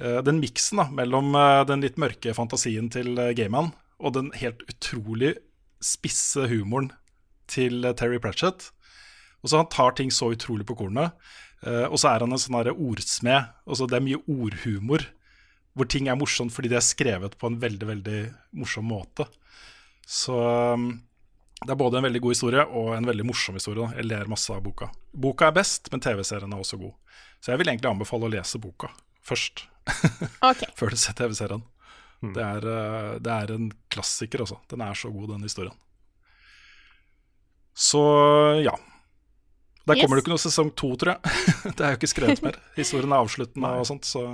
Eh, Den miksen mellom eh, den litt mørke fantasien til Gayman og den helt utrolig spisse humoren til Terry Pratchett. Og så Han tar ting så utrolig på kornet. Og så er han en sånn ordsmed. Altså det er mye ordhumor hvor ting er morsomt fordi det er skrevet på en veldig veldig morsom måte. Så um, det er både en veldig god historie og en veldig morsom historie. Da. Jeg ler masse av boka. Boka er best, men TV-serien er også god. Så jeg vil egentlig anbefale å lese boka først, OK. før du ser TV-serien. Det, er, uh, det er en klassiker, altså. Den er så god, den historien. Så ja. Der Yes. kommer det ikke noe sesong to, tror jeg. det er jo ikke skrevet mer. Historien er avsluttende og sånt, så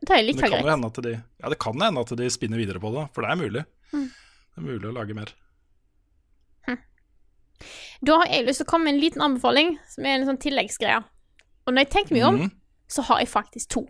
Det er like det kan greit. de Ja, det kan hende at de spinner videre på det, for det er mulig. Det er mulig å lage mer. Da har jeg lyst til å komme med en liten anbefaling, som er en sånn tilleggsgreie. Og når jeg tenker meg om, mm. så har jeg faktisk to.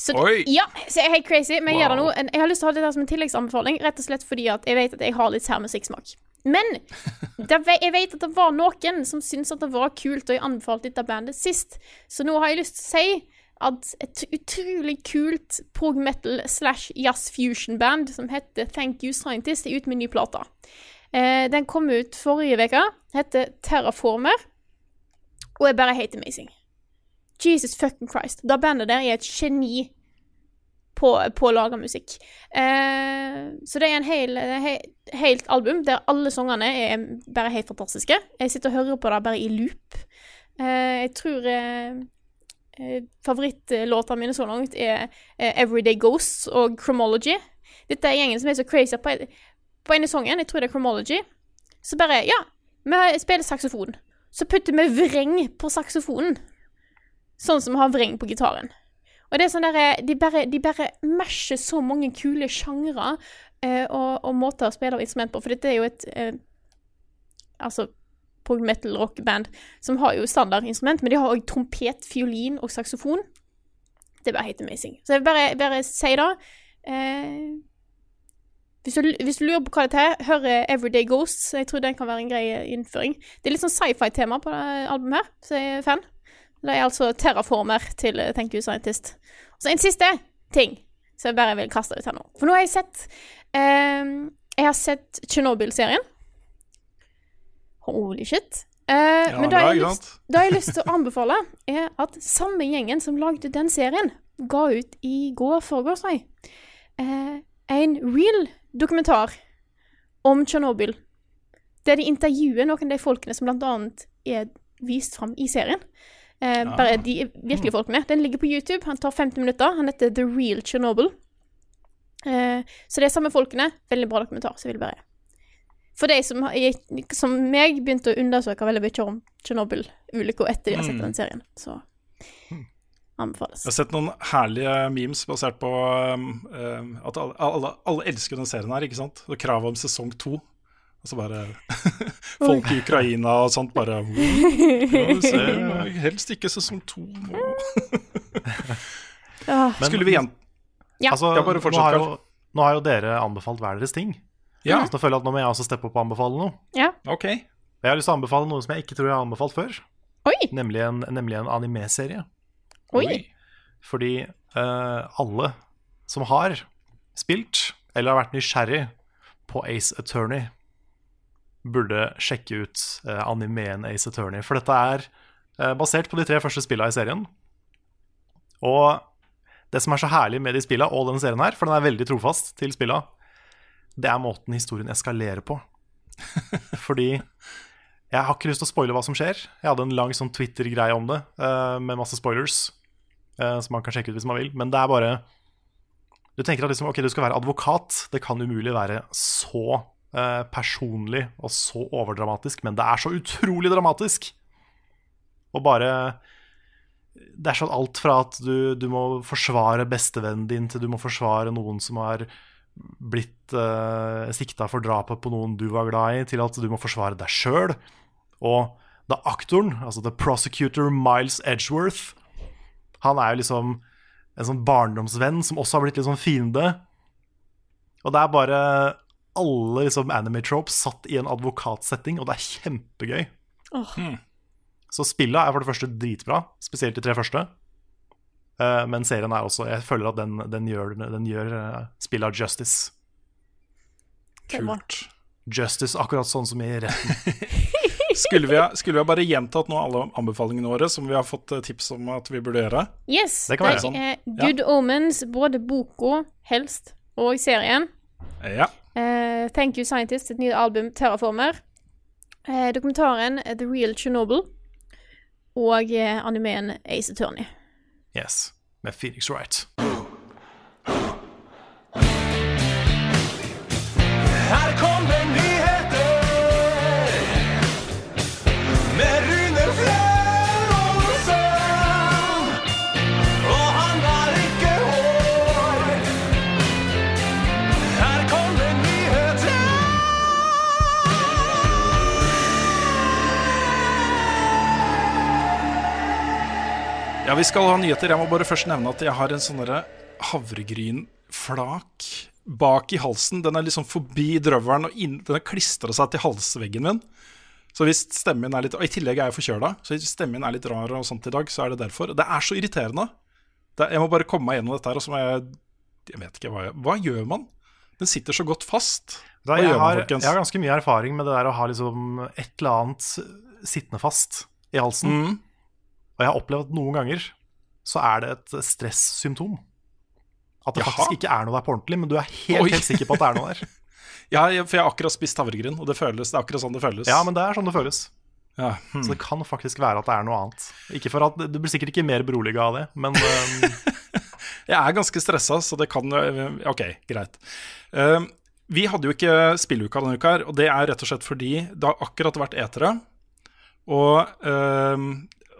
Så, Oi! Ja, så jeg er helt crazy, men jeg gjør det nå. Jeg har lyst til å ha det der som en tilleggsanbefaling, rett og slett fordi at jeg vet at jeg har litt sær musikksmak. Men jeg vet at det var noen som syntes at det var kult, og jeg anbefalte dette bandet sist. Så nå har jeg lyst til å si at et utrolig kult prog metal slash jazz fusion band som heter Thank You Scientist, er ute med ny plate. Eh, den kom ut forrige uke, heter Terraformer, og er bare helt amazing. Jesus fucking Christ. Det bandet der er et geni på, på å lage musikk. Eh, så det er en hel, he, helt album der alle sangene er bare helt fantastiske. Jeg sitter og hører på det bare i loop. Eh, jeg tror eh, favorittlåtene mine så langt er eh, Everyday Ghosts og Chromology. Dette er gjengen som er så crazy på, på ene sangen, jeg tror det er Chromology. Så bare, ja, vi spiller saksofon. Så putter vi vreng på saksofonen. Sånn som vi har vreng på gitaren. Og det er sånn der, de bare, de bare masher så mange kule sjangre eh, og, og måter å spille instrument på, for dette er jo et eh, Altså prog metal rock-band som har jo standardinstrument, men de har òg trompet, fiolin og saksofon. Det er bare helt amazing. Så jeg vil bare, bare si det. Eh, hvis du, hvis du lurer på hva det er, hør eh, Everyday Ghosts. Jeg tror den kan være en grei innføring. Det er litt sånn sci-fi-tema på det albumet her, så jeg er fan. Det er altså terraformer til eh, Thank You Scientist. Og så en siste ting som jeg bare vil kaste ut her nå. For nå har jeg sett eh, Jeg har sett Tsjernobyl-serien. Holy shit. Eh, Ja, men bra, har, jeg lyst, har jeg lyst til å anbefale er at samme gjengen som lagde den serien, ga ut i går foregårs, nei, eh, en real dokumentar om Tsjernobyl. Der de intervjuer noen av de folkene som annet er vist fram i serien. Eh, bare de virkelige folkene. Den ligger på YouTube. Han tar 50 minutter. Han heter The Real Chernobyl. Eh, så det er samme folkene. Veldig bra dokumentar. Så jeg vil bare For de som, som meg begynte å undersøke veldig mye om Tsjernobyl-ulykka etter de har sett den serien, så anbefales. Jeg har sett noen herlige memes basert på um, um, at alle, alle, alle elsker den serien her, ikke sant? Og kravet om sesong to. Og så bare Folk i Ukraina og sånt bare ja, vi ser, Helst ikke sesong to. Ah, Skulle vi igjen Ja. Altså, Ja, bare fortsett, har nå har jo dere anbefalt hver deres ting. Ja, Så da føler jeg at nå må jeg også steppe opp og anbefale noe. ja. ok. Jeg har lyst til å anbefale noe som jeg ikke tror jeg har anbefalt før. Oi! Nemlig en, nemlig en anime-serie. Oi! Fordi uh, alle som har spilt, eller har vært nysgjerrig på Ace Attorney, burde sjekke ut uh, animeen Ace Attorney. For dette er uh, basert på de tre første spillene i serien. Og det som er så herlig med de spillene og denne serien her, for den er veldig trofast til spillene, det er måten historien eskalerer på. Fordi jeg har ikke lyst til å spoile hva som skjer. Jeg hadde en lang sånn Twitter-greie om det, uh, med masse spoilers, Uh, som man kan sjekke ut hvis man vil. Men det er bare Du tenker at liksom, ok, du skal være advokat. Det kan umulig være så uh, personlig og så overdramatisk, men det er så utrolig dramatisk. Og bare Det er sånn alt fra at du, du må forsvare bestevennen din, til du må forsvare noen som har blitt uh, sikta for drapet på noen du var glad i, til at du må forsvare deg sjøl. Og da aktoren, altså the prosecutor Miles Edgeworth, han er jo liksom en sånn barndomsvenn som også har blitt litt sånn fiende. Og det er bare alle liksom anime-tropes satt i en advokatsetting, og det er kjempegøy. Åh. Så spillet er for det første dritbra, spesielt de tre første. Eh, men serien er også Jeg føler at den, den gjør, den gjør uh, spillet justice. Det er. Justice akkurat sånn som i retten. Skulle vi, ha, skulle vi ha bare gjentatt nå alle anbefalingene våre som vi har fått eh, tips om at vi burde gjøre? Yes, Det det, kan være sånn. er Good Omens, både boka, helst, og serien. Ja. Uh, Thank You Scientist, et nytt album, Terraformer. Uh, dokumentaren eh, The Real Chernobyl. Og uh, animeen Ace Attorney. Yes, med Phoenix Wright. Ja, vi skal ha nyheter. Jeg må bare først nevne at jeg har en sånn havregrynflak bak i halsen. Den er liksom forbi drøvelen, og inn, den har klistra seg til halsveggen min. Så hvis stemmen min er litt Og i tillegg er jeg forkjøla, så hvis stemmen min er litt rar og sånt i dag, så er det derfor. Det er så irriterende. Det, jeg må bare komme meg gjennom dette her, og så må jeg Jeg vet ikke hva jeg Hva gjør man? Den sitter så godt fast. Da, jeg, har, jeg har ganske mye erfaring med det der å ha liksom et eller annet sittende fast i halsen. Mm. Og jeg har opplevd at noen ganger så er det et stressymptom. At det Jaha. faktisk ikke er noe der på ordentlig, men du er helt, helt sikker på at det er noe der. Ja, for jeg har akkurat spist havregryn, og det føles Det er akkurat sånn det føles. Ja, men det er sånn det føles. Ja, hmm. Så det kan faktisk være at det er noe annet. Ikke for at Du blir sikkert ikke mer beroliga av det, men um... Jeg er ganske stressa, så det kan jo Ok, greit. Eh, vi hadde jo ikke spilluka denne uka, her, og det er rett og slett fordi det har akkurat vært etere. Og eh,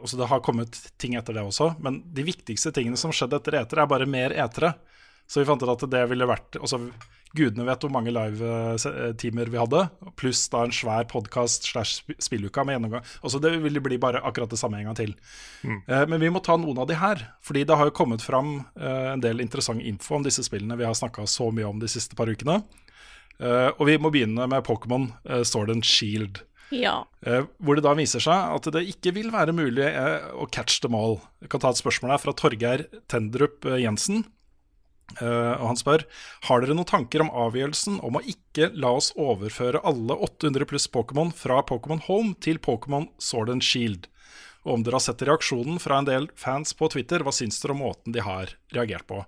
altså det har kommet ting etter det også, men de viktigste tingene som skjedde etter etere, er bare mer etere. Så vi fant ut at det ville vært altså, Gudene vet hvor mange live-timer vi hadde, pluss da en svær podkast slash spilluka med gjennomgang. Altså Det ville bli bare akkurat det samme en gang til. Eh, Men vi må ta noen av de her, fordi det har jo kommet fram eh, en del interessant info om disse spillene vi har snakka så mye om de siste par ukene. Eh, Og vi må begynne med Pokémon eh, Sword and Shield. Ja. Eh, hvor det da viser seg at det ikke vil være mulig eh, å catch them all. Jeg kan ta et spørsmål her fra Torgeir Tendrup eh, Jensen. Og han spør Har dere noen tanker om avgjørelsen om å ikke la oss overføre alle 800 pluss Pokémon fra Pokémon Home til Pokémon Sword and Shield? Og om dere har sett reaksjonen fra en del fans på Twitter, hva syns dere om måten de har reagert på?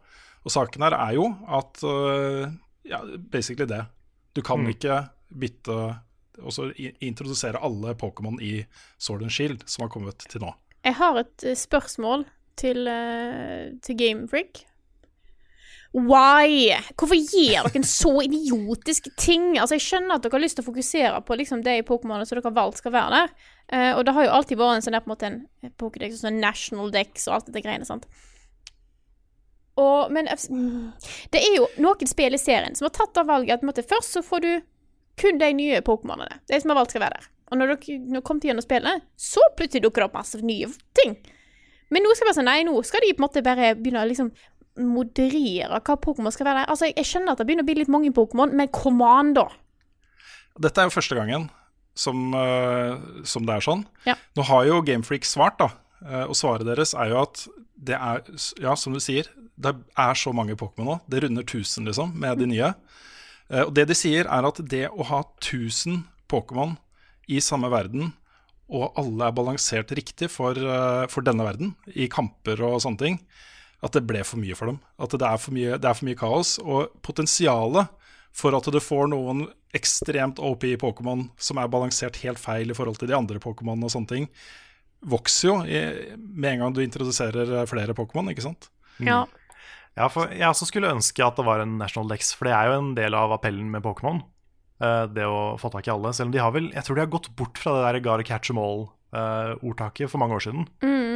Og saken her er jo at Ja, basically det. Du kan ikke bytte også så introdusere alle Pokémon i Sword and Shield som har kommet til nå. Jeg har et eh, spørsmål til, uh, til Gamefreak. Why? Hvorfor gir dere en så idiotisk ting? Altså, Jeg skjønner at dere har lyst til å fokusere på liksom, i Pokémonet som dere har valgt skal være der. Uh, og det har jo alltid vært en sånn der på en måte en Pokédex, sånn National Dex og alt dette greiene. sant? Og, men eh, mm, det er jo noen spill i serien som har tatt av valget at måte, først så får du kun de nye Pokémonene. De som har valgt skal være der. Og når dere kommer til gjennom spillet, så plutselig dukker det opp masse nye ting. Men nå skal bare sånn, nei, nå skal de på en måte bare begynne å liksom moderere hva Pokémon skal være der. Altså, jeg, skjønner at det begynner å bli litt mange Pokémon, men come on, da. Dette er jo første gangen som, uh, som det er sånn. Ja. Nå har jo Gamefreak svart, da. Uh, og svaret deres er jo at det er, ja, som du sier, det er så mange Pokémon nå. Det runder 1000, liksom, med de nye. Eh, og det de sier, er at det å ha 1000 Pokémon i samme verden, og alle er balansert riktig for, eh, for denne verden, i kamper og sånne ting, at det ble for mye for dem. At det er for mye, er for mye kaos. Og potensialet for at du får noen ekstremt OP Pokémon som er balansert helt feil i forhold til de andre Pokémon og sånne ting, vokser jo i, med en gang du introduserer eh, flere Pokémon, ikke sant? Ja. Ja, for jeg også skulle ønske at det var en National Dex, for det er jo en del av appellen med Pokémon. eh, Det å få tak i alle. Selv om de har vel Jeg tror de har gått bort fra det der gotta catch them all-ordtaket for mange år siden.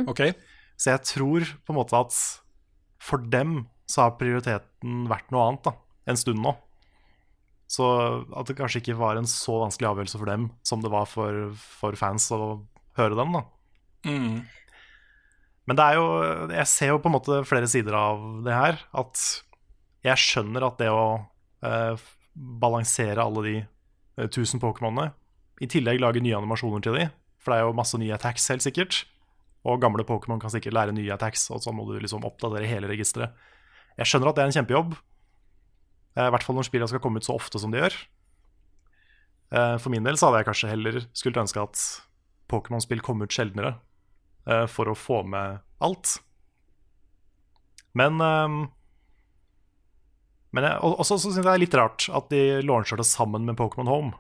Ok? Så jeg tror på en måte at for dem så har prioriteten vært noe annet da, en stund nå. Så at det kanskje ikke var en så vanskelig avgjørelse for dem som det var for, for fans å høre dem. da. Mm. Men det er jo, jeg ser jo på en måte flere sider av det her. At jeg skjønner at det å eh, balansere alle de eh, 1000 Pokémonene, i tillegg lage nye animasjoner til de, for det er jo masse nye attacks helt sikkert, og gamle Pokémon kan sikkert lære nye attacks, og så må du liksom oppdatere hele registeret. Jeg skjønner at det er en kjempejobb, eh, i hvert fall når spillene skal komme ut så ofte som de gjør. Eh, For min del så hadde jeg kanskje heller skulle ønske at Pokémon-spill kom ut sjeldnere, for å få med alt. Men ehm, Men jeg, og- også så syns jeg det er litt rart at de launcher det sammen med Pokémon Home.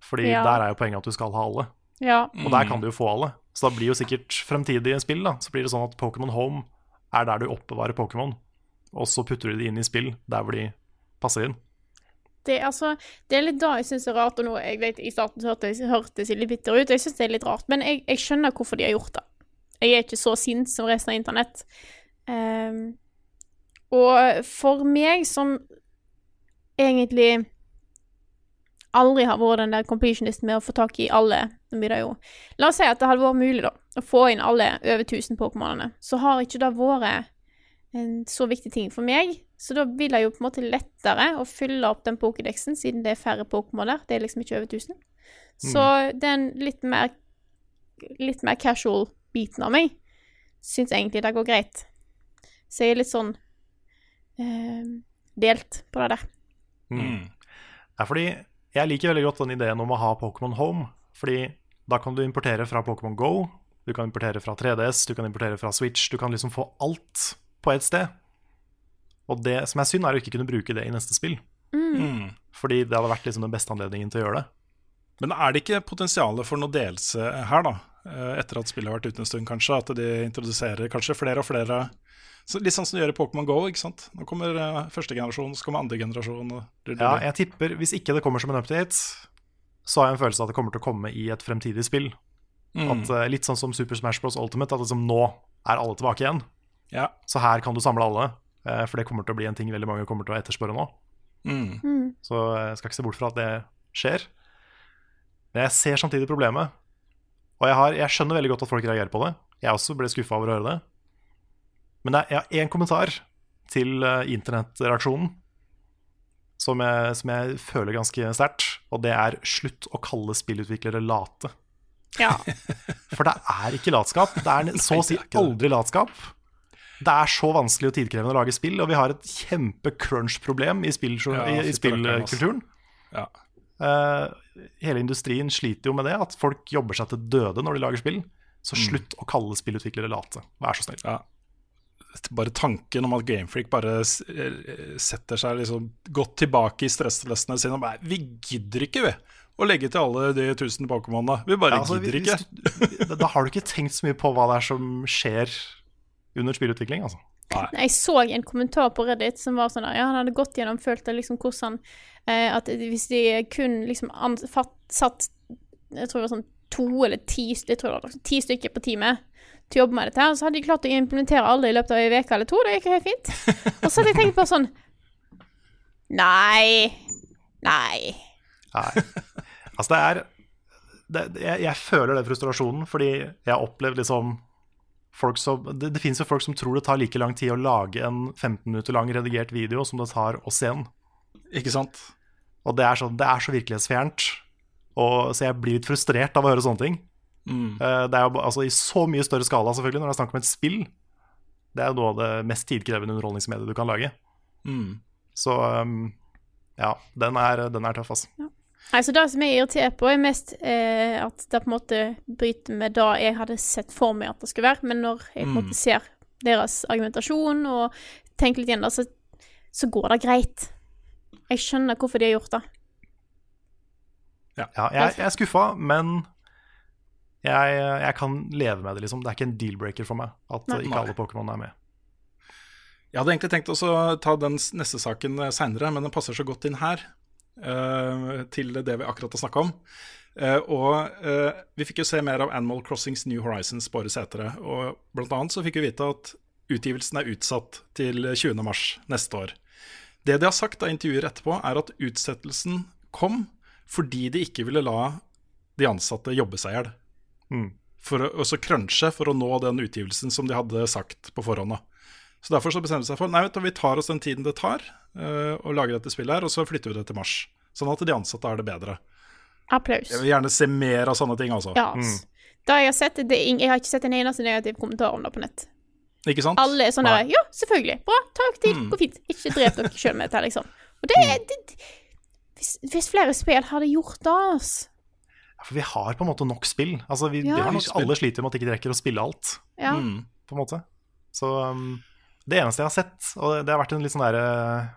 Fordi Ja. der er jo poenget at du skal ha alle. ja. Og der kan du jo få alle. Så da blir jo sikkert fremtidige spill da Så blir det sånn at Pokémon Home er der du oppbevarer Pokémon. Og så putter du de inn i spill der hvor de passer inn. Det, altså, det er litt da jeg syns er rart, og nå jeg vet I starten så hørtes jeg litt bitter ut, jeg syns det er litt rart, men jeg, jeg skjønner hvorfor de har gjort det. Jeg er ikke så sint som resten av internett. Um, og for meg som egentlig aldri har vært den der completionisten med å få tak i alle, nå blir det jo La oss si at det hadde vært mulig, da, å få inn alle over 1000 Pokémonene, så har ikke det vært en så viktig ting for meg. Så da vil det jo på en måte lettere å fylle opp den Pokédexen, siden det er færre Pokémon der. Det er liksom ikke over 1000. Så den litt mer litt mer casual biten av meg syns egentlig det går greit. Så jeg er litt sånn eh, delt på det der. Mm. Det er fordi jeg liker veldig godt den ideen om å ha Pokémon Home. Fordi da kan du importere fra Pokémon Go, du kan importere fra 3DS, du kan importere fra Switch. Du kan liksom få alt på ett sted. Og det som er synd, er å ikke kunne bruke det i neste spill. Mm. Fordi det hadde vært liksom den beste anledningen til å gjøre det. Men er det ikke potensial for noe delelse her, da? Eh, Etter at spillet har vært ute en stund, kanskje? At de introduserer kanskje flere og flere så Litt sånn som de gjør i Pokémon GO. ikke sant? Nå kommer eh, første generasjon, så kommer andre generasjon. Og... Ja, jeg tipper, Hvis ikke det kommer som en update, så har jeg en følelse av at det kommer til å komme i et fremtidig spill. Mm. At eh, Litt sånn som Super Smash Bros. Ultimate, at liksom nå er alle tilbake igjen. Ja. Så her kan du samle alle, eh, for det kommer til å bli en ting veldig mange kommer til å etterspørre nå. Mm. Så jeg skal ikke se bort fra at det skjer. Men jeg ser samtidig problemet. Og jeg, har, jeg skjønner veldig godt at folk reagerer på det. Jeg også ble skuffa over å høre det. Men er, jeg har én kommentar til uh, internettreaksjonen som jeg, som jeg føler ganske sterkt. Og det er slutt å kalle spillutviklere late. Ja. For det er ikke latskap. Det er så å si aldri latskap. Det er så vanskelig og tidkrevende å lage spill, og vi har et kjempe-crunch-problem i, spill, Ja, i, spillkulturen. Ja. Eh, hele industrien sliter jo med det, at folk jobber seg til døde når de lager spill. Så slutt å kalle spillutviklere late. Vær så snill. Ja. Bare tanken om at Gamefreak bare eh, setter seg liksom godt tilbake i stresslestene sine og bare Vi gidder ikke, vi, å legge til alle de tusen Pokémonene. Vi bare Ja, altså, gidder ikke. du- da har du ikke tenkt så mye på hva det er som skjer under spillutvikling, altså. Jeg så en kommentar på Reddit som var sånn der, ja, han hadde gått gjennom, følt det liksom hvordan eh, At hvis de kun liksom satt Jeg tror det var sånn to eller ti, jeg tror det var ti stykker på teamet til å jobbe med dette, her, så hadde de klart å implementere alle i løpet av en uke eller to. Det gikk helt fint. Og så hadde jeg tenkt på sånn Nei. Nei. Nei. Altså, det er det, jeg, jeg føler den frustrasjonen, fordi jeg har opplevd liksom som Det, det finnes jo folk som tror det tar like lang tid å lage en 15 minutter lang redigert video som det tar å se den. Ikke sant? Og det er, så, det er så virkelighetsfjernt. Og, så jeg blir litt frustrert av å høre sånne ting. Mm. Eh, Det er jo altså, i så mye større skala, selvfølgelig, når det er snakk om et spill. Det er jo noe av det mest tidkrevende underholdningsmediet du kan lage. Mm. Så um, ja, den er, den er tøff, altså. Nei, så Det som jeg er irritert på, er mest eh, at det på en måte bryter med det jeg hadde sett for meg at det skulle være. Men når jeg på en måte ser deres argumentasjon og tenker litt igjen, da, så, så går det greit. Jeg skjønner hvorfor de har gjort det. Ja, jeg, jeg er skuffa, men jeg, jeg kan leve med det, liksom. Det er ikke en deal-breaker for meg at Nei. ikke alle Pokémon er med. Jeg hadde egentlig tenkt å ta den neste saken seinere, men den passer så godt inn her. Eh, til det vi akkurat har snakka om. Eh, og eh, vi fikk jo se mer av Animal Crossings New Horizons på årets setere. Og blant annet så fikk vi vite at utgivelsen er utsatt til 20. mars neste år. Det de har sagt av intervjuer etterpå, er at utsettelsen kom fordi de ikke ville la de ansatte jobbe seg i hjel. Mm. For å også crunche for å nå den utgivelsen som de hadde sagt på forhånd. Så Derfor så bestemte de seg for Nei, vet du, vi tar oss den tiden det tar uh, å lage dette spillet, her, og så flytter vi det til mars. Sånn at de ansatte har det bedre. Applaus. Jeg vil gjerne se mer av sånne ting, altså. Ja, mm. da jeg har sett, det jeg har ikke sett en eneste negativ kommentar om det på nett. Ikke sant? Alle er sånn der Ja, selvfølgelig. Bra. Takk til. Mm. Går fint. Ikke drep dere sjøl med dette, liksom. Og det er det, hvis, hvis flere spill hadde gjort det, altså. Ja, For vi har på en måte nok spill. Altså, vi, Ja. vi har nok, alle sliter med at de ikke rekker å spille alt, Ja. Mm. på en måte. Så um, det eneste jeg har sett, og det har vært en litt sånn der uh,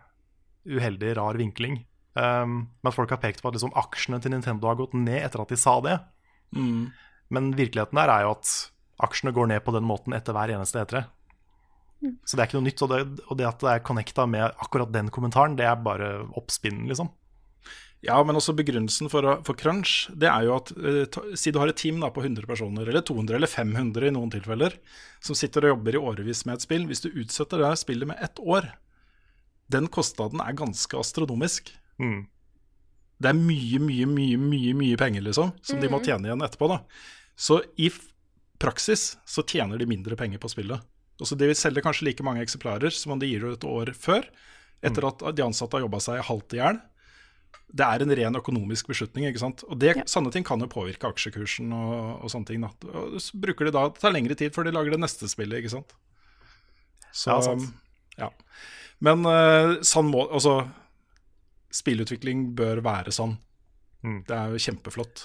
uheldig, rar vinkling, um, men at folk har pekt på at liksom, aksjene til Nintendo har gått ned etter at de sa det. Mm. Men virkeligheten der er jo at aksjene går ned på den måten etter hver eneste E3. Så det er ikke noe nytt. Og det, og det at det er connecta med akkurat den kommentaren, det er bare oppspinn, liksom. Ja, men også begrunnelsen for, for crunch, det er jo at uh, Si du har et team da, på 100 personer, eller 200 eller 500 i noen tilfeller, som sitter og jobber i årevis med et spill. Hvis du utsetter det spillet med ett år, den kostnaden er ganske astronomisk. Mm. Det er mye, mye, mye mye, mye penger liksom, som de må tjene igjen etterpå. da. Så i f- praksis så tjener de mindre penger på spillet. Også De vil selge kanskje like mange eksemplarer som om de gir ut et år før, etter at de ansatte har jobba seg halvt i hjel. Det er en ren økonomisk beslutning. ikke sant? Og det, Ja. Sånne ting kan jo påvirke aksjekursen og, og sånne ting. Da. Og så bruker de da, Det tar lengre tid før de lager det neste spillet, ikke sant. Så, Ja, sant. ja. Men uh, sånn må Altså, spillutvikling bør være sånn. Mm. Det er jo kjempeflott.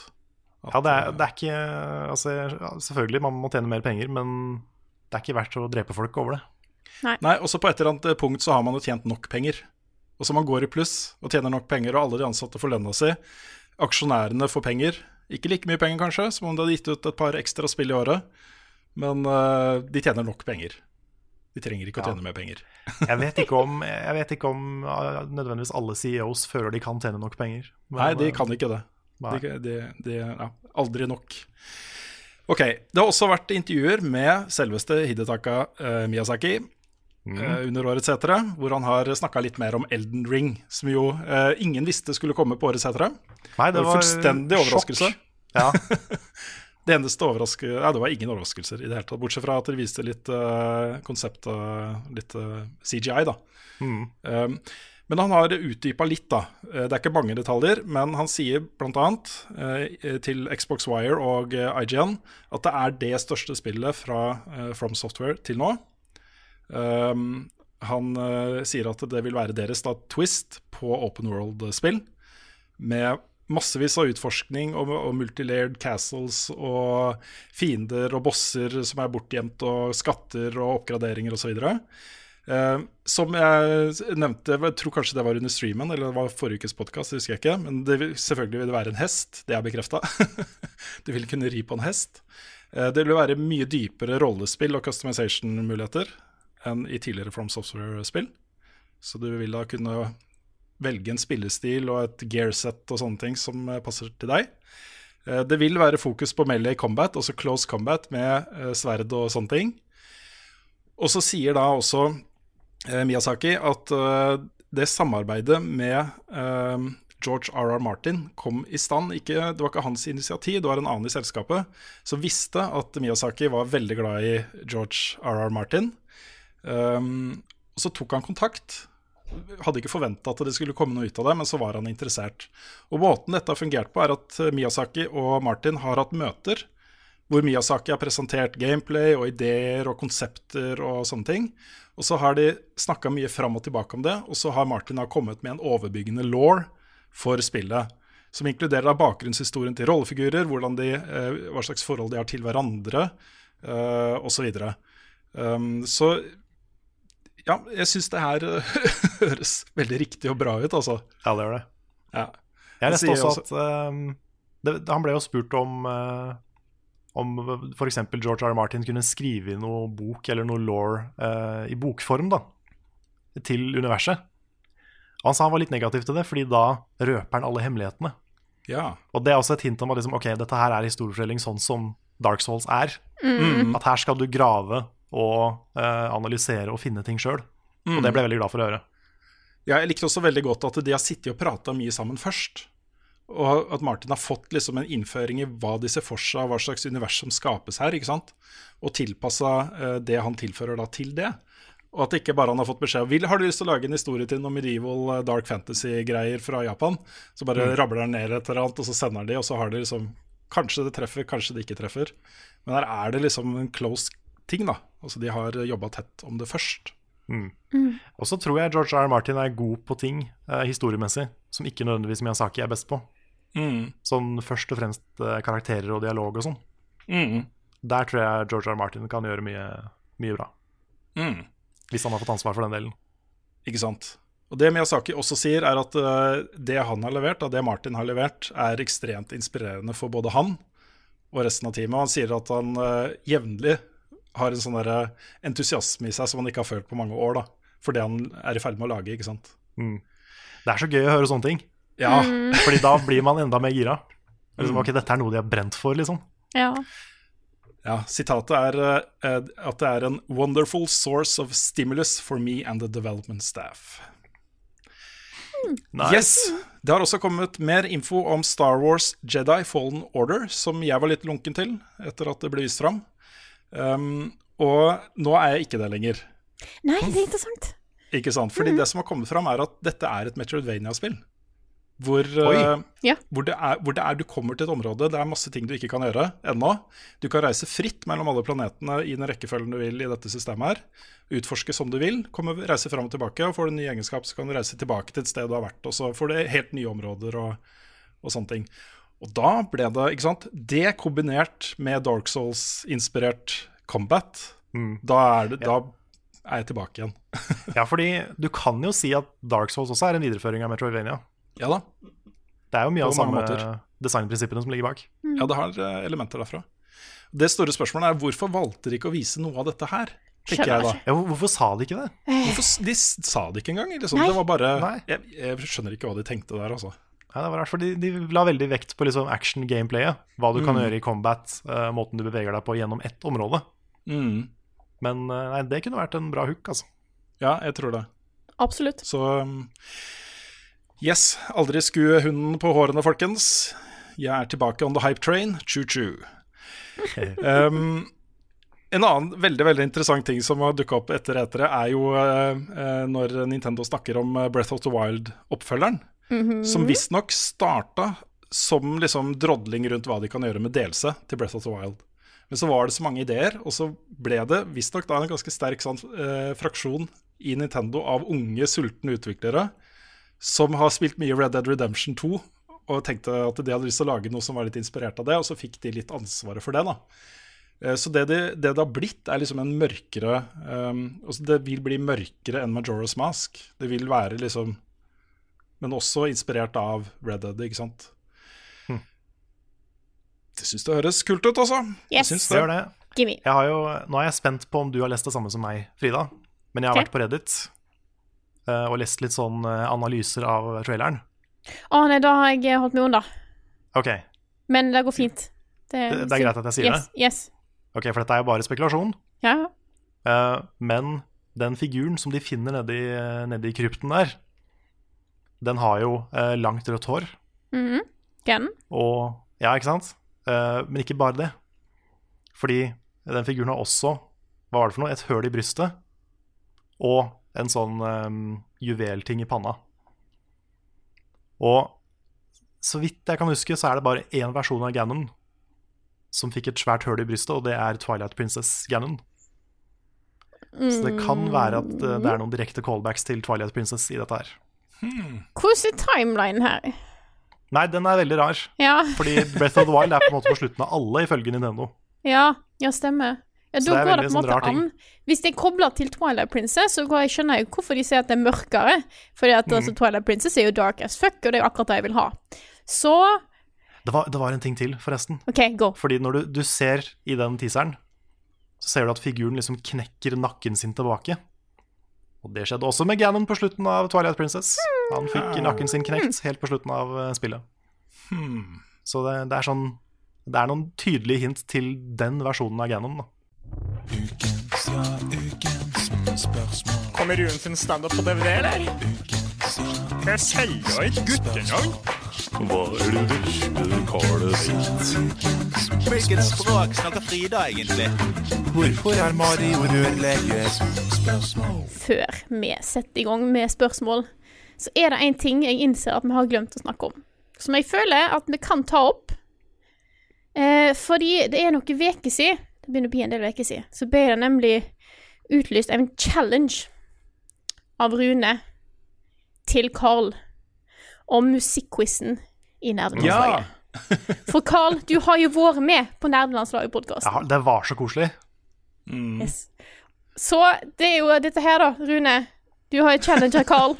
at, Ja, det er, eh, det er ikke altså, Selvfølgelig, man må tjene mer penger, men det er ikke verdt å drepe folk over det. Nei, også på et eller annet punkt så har man jo tjent nok penger. Og så man går i pluss og tjener nok penger, og alle de ansatte får lønna si. Aksjonærene får penger. Ikke like mye penger, kanskje, som om de hadde gitt ut et par ekstra spill i året. Men uh, de tjener nok penger. De trenger ikke å Ja. tjene mer penger. Jeg vet ikke om, jeg vet ikke om nødvendigvis alle CEOs føler de kan tjene nok penger. Men, Nei, de eh, kan ikke det. De, de, de, ja, aldri nok. Ok, Det har også vært intervjuer med selveste Hidetaka uh, Miyazaki eh, under årets setere, hvor han har snakka litt mer om Elden Ring, som jo eh, ingen visste skulle komme på årets setere. Nei, Det var fullstendig overraskelse. Ja, Det eneste overraske... Ja, det var ingen overraskelser i det hele tatt, bortsett fra at de viste litt uh, konsept, og litt uh, CGI, da. mm. Um, men han har utdypa litt, da. Eh, Det er ikke mange detaljer, men han sier bl.a. Uh, til Xbox Wire og eh, IGN at det er det største spillet fra eh, From Software til nå. Um, han uh, sier at det vil være deres da, twist på open world-spill, med massevis av utforskning og, og multilayered castles og fiender og bosser som er bortgjemt, og skatter og oppgraderinger osv. Uh, som jeg nevnte, jeg tror kanskje det var under streamen, eller det var forrige ukes podkast, husker jeg ikke. Men det selvfølgelig vil det være en hest, det er bekrefta. du vil kunne ri på en hest. Uh, det vil være mye dypere rollespill og customization-muligheter enn i tidligere From Software-spill. Så du vil da kunne velge en spillestil og et gearset og sånne ting som eh, passer til deg. Eh, Det vil være fokus på melee combat, også close combat med eh, sverd og sånne ting. Og så sier da også Miyazaki at det samarbeidet med George R.R. Martin kom i stand. Ikke, det var ikke hans initiativ, det var en annen i selskapet som visste at Miyazaki var veldig glad i George R.R. Martin. Um, så tok han kontakt. Hadde ikke forventa at det skulle komme noe ut av det, men så var han interessert. Og Måten dette har fungert på, er at Miyazaki og Martin har hatt møter hvor Miyazaki har presentert gameplay og ideer og konsepter og sånne ting. Og så har de snakka mye fram og tilbake om det, og så har Martin da kommet med en overbyggende law for spillet. Som inkluderer da bakgrunnshistorien til rollefigurer, de, eh, hva slags forhold de har til hverandre, uh, osv. Um, så ja, jeg syns det her eh, høres veldig riktig og bra ut, altså. Ja, det gjør det. Ja. Jeg leste også at ehm, det, Han ble jo spurt om uh, om f.eks. George R. R. Martin kunne skrive inn noe bok eller noe law uh, i bokform da, til universet. Og han sa han var litt negativ til det, fordi da røper han alle hemmelighetene. Ja. Og det er også et hint om at liksom, ok, dette her er historiefortelling sånn som Dark Souls er. Mm. At her skal du grave og eh, analysere og finne ting sjøl. Og det ble jeg veldig glad for å høre. Ja, jeg likte også veldig godt at de har sittet og prata mye sammen først. Og at Martin har fått liksom en innføring i hva de ser for seg, hva slags univers som skapes her. ikke sant? Og tilpassa eh, det han tilfører da til det. Og at ikke bare han har fått beskjed om har du lyst til å lage en historie til noen medieval eh, dark fantasy-greier fra Japan. Så bare Mm. rabler han ned et eller annet, og så sender han de, og så har de liksom Kanskje det treffer, kanskje det ikke treffer. Men her er det liksom en close ting, da. Altså de har jobba tett om det først. Og så tror jeg George R. R. Martin er god på ting eh, historiemessig som ikke nødvendigvis Miyazaki er best på. Mm. Sånn først og fremst eh, karakterer og dialog og sånn. Mm. Der tror jeg George R. R. Martin kan gjøre mye, mye bra. Mm. Hvis han har fått ansvar for den delen. Ikke sant. Og Det Miyazaki også sier, er at uh, det han har levert, og det Martin har levert, er ekstremt inspirerende for både han og resten av teamet. Han sier at han uh, jevnlig har en sånn entusiasme i seg som han ikke har følt på mange år. da For det han er i ferd med å lage. ikke sant? Det er så gøy å høre sånne ting. Ja, Fordi da blir man enda mer gira. Liksom, Mm. ok, dette er noe de har brent for, liksom. Ja. ja Sitatet er uh, at det er en 'wonderful source of stimulus for me and the development staff'. Nice. Yes. Det har også kommet mer info om Star Wars Jedi Fallen Order, som jeg var litt lunken til etter at det ble vist fram. Um, og nå er jeg ikke det lenger. Nei, det er interessant. Ikke sant? Fordi det som har kommet fram, er at dette er et Metroidvania-spill. Hvor, eh, Ja. hvor, det er, hvor det er du kommer til et område, det er masse ting du ikke kan gjøre ennå. Du kan reise fritt mellom alle planetene i den rekkefølgen du vil i dette systemet her. Utforske som du vil, komme, reise fram og tilbake. og Får du en ny egenskap, så kan du reise tilbake til et sted du har vært, og så får du helt nye områder og, og sånne ting. Og da ble det, ikke sant Det kombinert med Dark Souls-inspirert combat, da, er det, da er jeg tilbake igjen. Ja, fordi du kan jo si at Dark Souls også er en videreføring av Metroidvania. Ja da. Det er jo mye På av de samme måter. designprinsippene som ligger bak. Ja, det har elementer derfra. Det store spørsmålet er hvorfor valgte de ikke å vise noe av dette her? Tenker jeg da. Ja, hvorfor sa de ikke det? Hvorfor, de sa det ikke engang. Liksom. Det var bare jeg, jeg skjønner ikke hva de tenkte der, altså. Ja, det var rart, for De la veldig vekt på liksom action-gameplayet. Hva du kan Mm. gjøre i combat, uh, måten du beveger deg på gjennom ett område. Mm. Men uh, nei, det kunne vært en bra hook, altså. Ja, jeg tror det. Absolutt. Så um, yes, aldri skue hunden på hårene, folkens. Jeg er tilbake on the hype train. Choo-choo. Um, en annen veldig veldig interessant ting som har dukka opp etter etere, er jo uh, når Nintendo snakker om Breath of the Wild-oppfølgeren. Som visstnok starta som liksom drodling rundt hva de kan gjøre med delelse til Breath of the Wild. Men så var det så mange ideer, og så ble det visstnok en ganske sterk sånn, eh, fraksjon i Nintendo av unge, sultne utviklere som har spilt mye Red Dead Redemption 2 og tenkte at de hadde lyst til å lage noe som var litt inspirert av det, og så fikk de litt ansvaret for det. da. Eh, Så det det, det det har blitt, er liksom en mørkere um, Det vil bli mørkere enn Majora's Mask. Det vil være liksom Men også inspirert av Red Dead, ikke sant. Det syns det høres kult ut, altså. Jeg Yes. syns Det gjør det. Jeg har jo, nå er jeg spent på om du har lest det samme som meg, Frida. Men jeg har okay. vært på Reddit uh, og lest litt sånn eh, analyser av traileren. Å nei, da har jeg holdt meg unna. Ok, Men det går fint. det, det er greit at jeg sier yes, Yes. Ok, For dette er jo bare spekulasjon. Ja. Uh, men den figuren som de finner nedi, nedi krypten der, den har jo eh, langt rødt hår. Mhm. Ken? Og Ja, ikke sant? Eh, men ikke bare det. Fordi den figuren har også Hva var det for noe? Et høl i brystet. Og en sånn eh, juvelting i panna. Og så vidt jeg kan huske, så er det bare én versjon av Ganon som fikk et svært høl i brystet, og det er Twilight Princess Ganon. Så det kan være at eh, det er noen direkte callbacks til Twilight Princess i dette her. Hvordan er timelinen her? Nei, den er veldig rar. Ja, Fordi Breath of the Wild er på en måte på slutten av alle, ifølge Nintendo. ja, ja stemmer. Ja, da går det på en sånn måte an. Hvis det er kobla til Twilight Princess, så jeg, skjønner jeg hvorfor de sier at det er mørkere. Fordi at Mm. altså, Twilight Princess er jo dark as fuck, og det er jo akkurat det jeg vil ha. Så Det var, det var en ting til, forresten. OK, go. Fordi når du, du ser i den teaseren, så ser du at figuren liksom knekker nakken sin tilbake. Og det skjedde også med Ganon på slutten av Twilight Princess. Han fikk nakken sin knekt helt på slutten av eh, spillet. Så det, det er sånn Det er noen tydelige hint til den versjonen av Ganon. Da. Kommer Rune sin standup på DVD, eller? Jeg selger ikke guttenavn. Hva er det vesle karet sett? Hvilket språk snakker Frida egentlig? Hvorfor er Mario rørlege? Før vi setter i gang med spørsmål, så er det en ting jeg innser at vi har glemt å snakke om. Som jeg føler at vi kan ta opp. Eh, fordi det er noen uker siden, det begynner å bli en del uker siden, så ble det nemlig utlyst en challenge av Rune til Carl om musikkquizen i Nerdelandslaget. For Carl, du har jo vært med på Nerdelandslaget-podkast. Ja, det var så koselig. Yes. Så det er jo dette her, da, Rune. Du har jo challenger Carl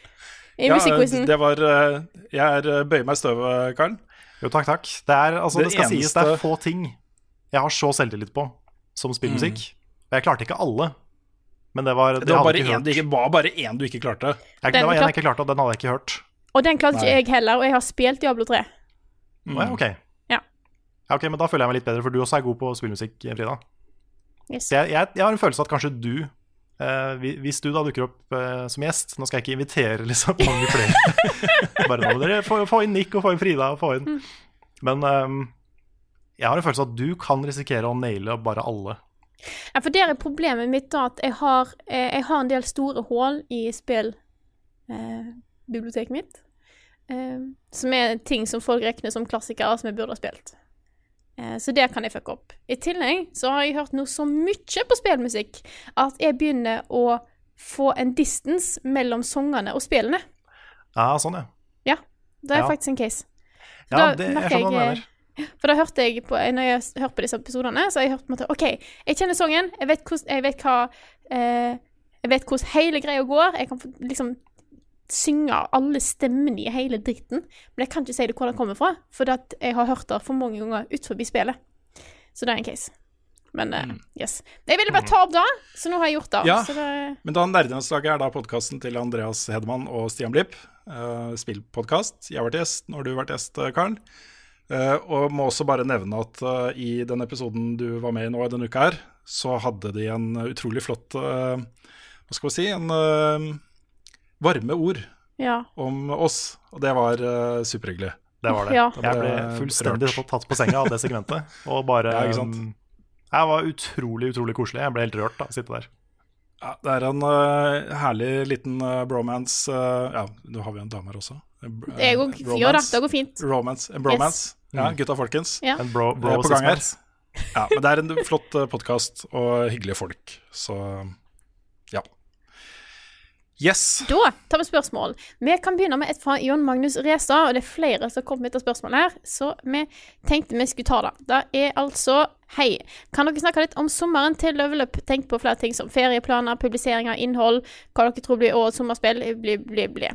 i musikkquizen. det var eh, Jeg er eh, bøyer meg i støvet, Karl. Jo, takk, takk. Det, er, altså, det, Det skal sies, det er få ting jeg har så selvtillit på som spillmusikk. Mm. jeg klarte ikke alle. Men det var Det var bare en én det var bare én du ikke klarte. Jeg, det var en jeg ikke klarte, og den hadde jeg ikke hørt. Og den klarte ikke jeg heller, og jeg har spilt Diablo 3. Mm. ja, ok. Ja. Ja, ok, Men da føler jeg meg litt bedre, for du også er god på spillmusikk, Frida. Yes. Jeg, jeg, jeg har en følelse at kanskje du eh, Hvis du da dukker opp eh, som gjest Nå skal jeg ikke invitere liksom mange flere. Bare nå dere få, få inn Nick og få inn Frida. Og få inn. Mm. Men ehm, jeg har en følelse at du kan risikere å naile bare alle. Ja, for der er problemet mitt da at jeg har, eh, jeg har en del store hull i spillbiblioteket mitt. Eh, som er ting som folk regner som klassikere som jeg burde ha spilt. Eh, så der kan jeg fucke opp. I tillegg så har jeg hørt noe så mye på spillmusikk at jeg begynner å få en distance mellom sangene og spillene. Ja, sånn, ja. Ja, det er Ja. faktisk en case. Ja, Da det, jeg sånn jeg- mener. For da hørte jeg på, når jeg har hørt på disse episodene, så har jeg hørt på en måte OK, jeg kjenner sangen, jeg vet, hvordan, jeg vet hva eh, Jeg vet hvordan hele greia går. Jeg kan liksom synge alle stemmene i hele dritten, men jeg kan ikke si det hvor det kommer fra, for jeg har hørt det for mange ganger ut forbi spillet. Så det er en case. Men uh, yes. Jeg ville bare ta opp det, så nå har jeg gjort det. Mm. Ja. Det Men da Nerdelandslaget er da podkasten til Andreas Hedman og Stian Blipp. Uh, Spillpodkast. Jeg har vært gjest. når du har vært gjest, eh, Karl. Eh, og må også bare nevne at uh, i den episoden du var med i nå i denne uka her, så hadde de en utrolig flott eh, Hva skal vi si? En eh, varme ord Ja. om oss. Og det var uh, superhyggelig. Det var det. Ja. Jeg ble ble fullstendig rørt. tatt på senga av det segmentet. Og bare Ja, ikke sant? um, Jeg var utrolig, utrolig koselig. Jeg ble helt rørt av å sitte der. Ja, det er en uh, herlig liten uh, bromance uh, Ja, nå har vi en dame her også. En Det går, jo da, det går fint. Romance, en bromance. Ja, gutta folkens. Ja. En bro, bro er på gang her. Ja, men det er en flott podkast og hyggelige folk, så. Yes. Da tar vi spørsmål. Vi kan begynne med et fra Jon Magnus Restad, og det er flere som har kommet etter spørsmål her, så vi tenkte vi skulle ta det. Det er altså Hei. Kan dere snakke litt om sommeren til Level Up? Tenk på flere ting som ferieplaner, publisering av innhold, hva dere tror blir årets sommerspill, bli, bli, bli.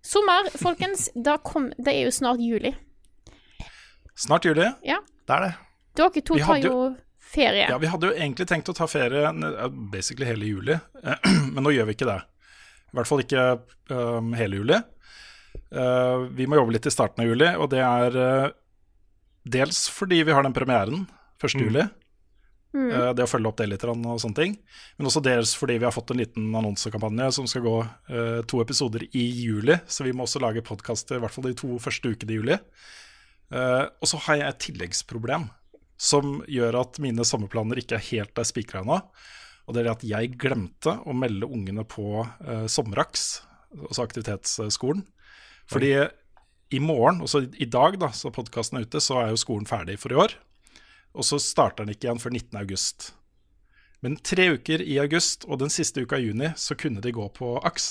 Sommer, folkens, da kom, det er jo snart juli. Snart juli. Ja. Det er det. Dere to tar jo jo- ferie. Ja, vi hadde jo egentlig tenkt å ta ferie eh, basically hele juli, men nå gjør vi ikke det. I hvert fall ikke um, hele juli. Uh, vi må jobbe litt i starten av juli, og det er uh, dels fordi vi har den premieren 1. juli. Mm. Uh, det å følge opp det litt og sånne ting. Men også dels fordi vi har fått en liten annonsekampanje som skal gå eh, to episoder i juli. Så vi må også lage podkaster i hvert fall de to første ukene i juli. Eh, og så har jeg et tilleggsproblem som gjør at mine sommerplaner ikke er helt er spikra ennå. Og det er at jeg glemte å melde ungene på eh, sommeraks, altså aktivitetsskolen. Fordi i morgen, altså i dag da, så podkasten er ute, så er jo skolen ferdig for i år. Og så starter den ikke igjen før 19. august. Men tre uker i august og den siste uka i juni så kunne de gå på AKS.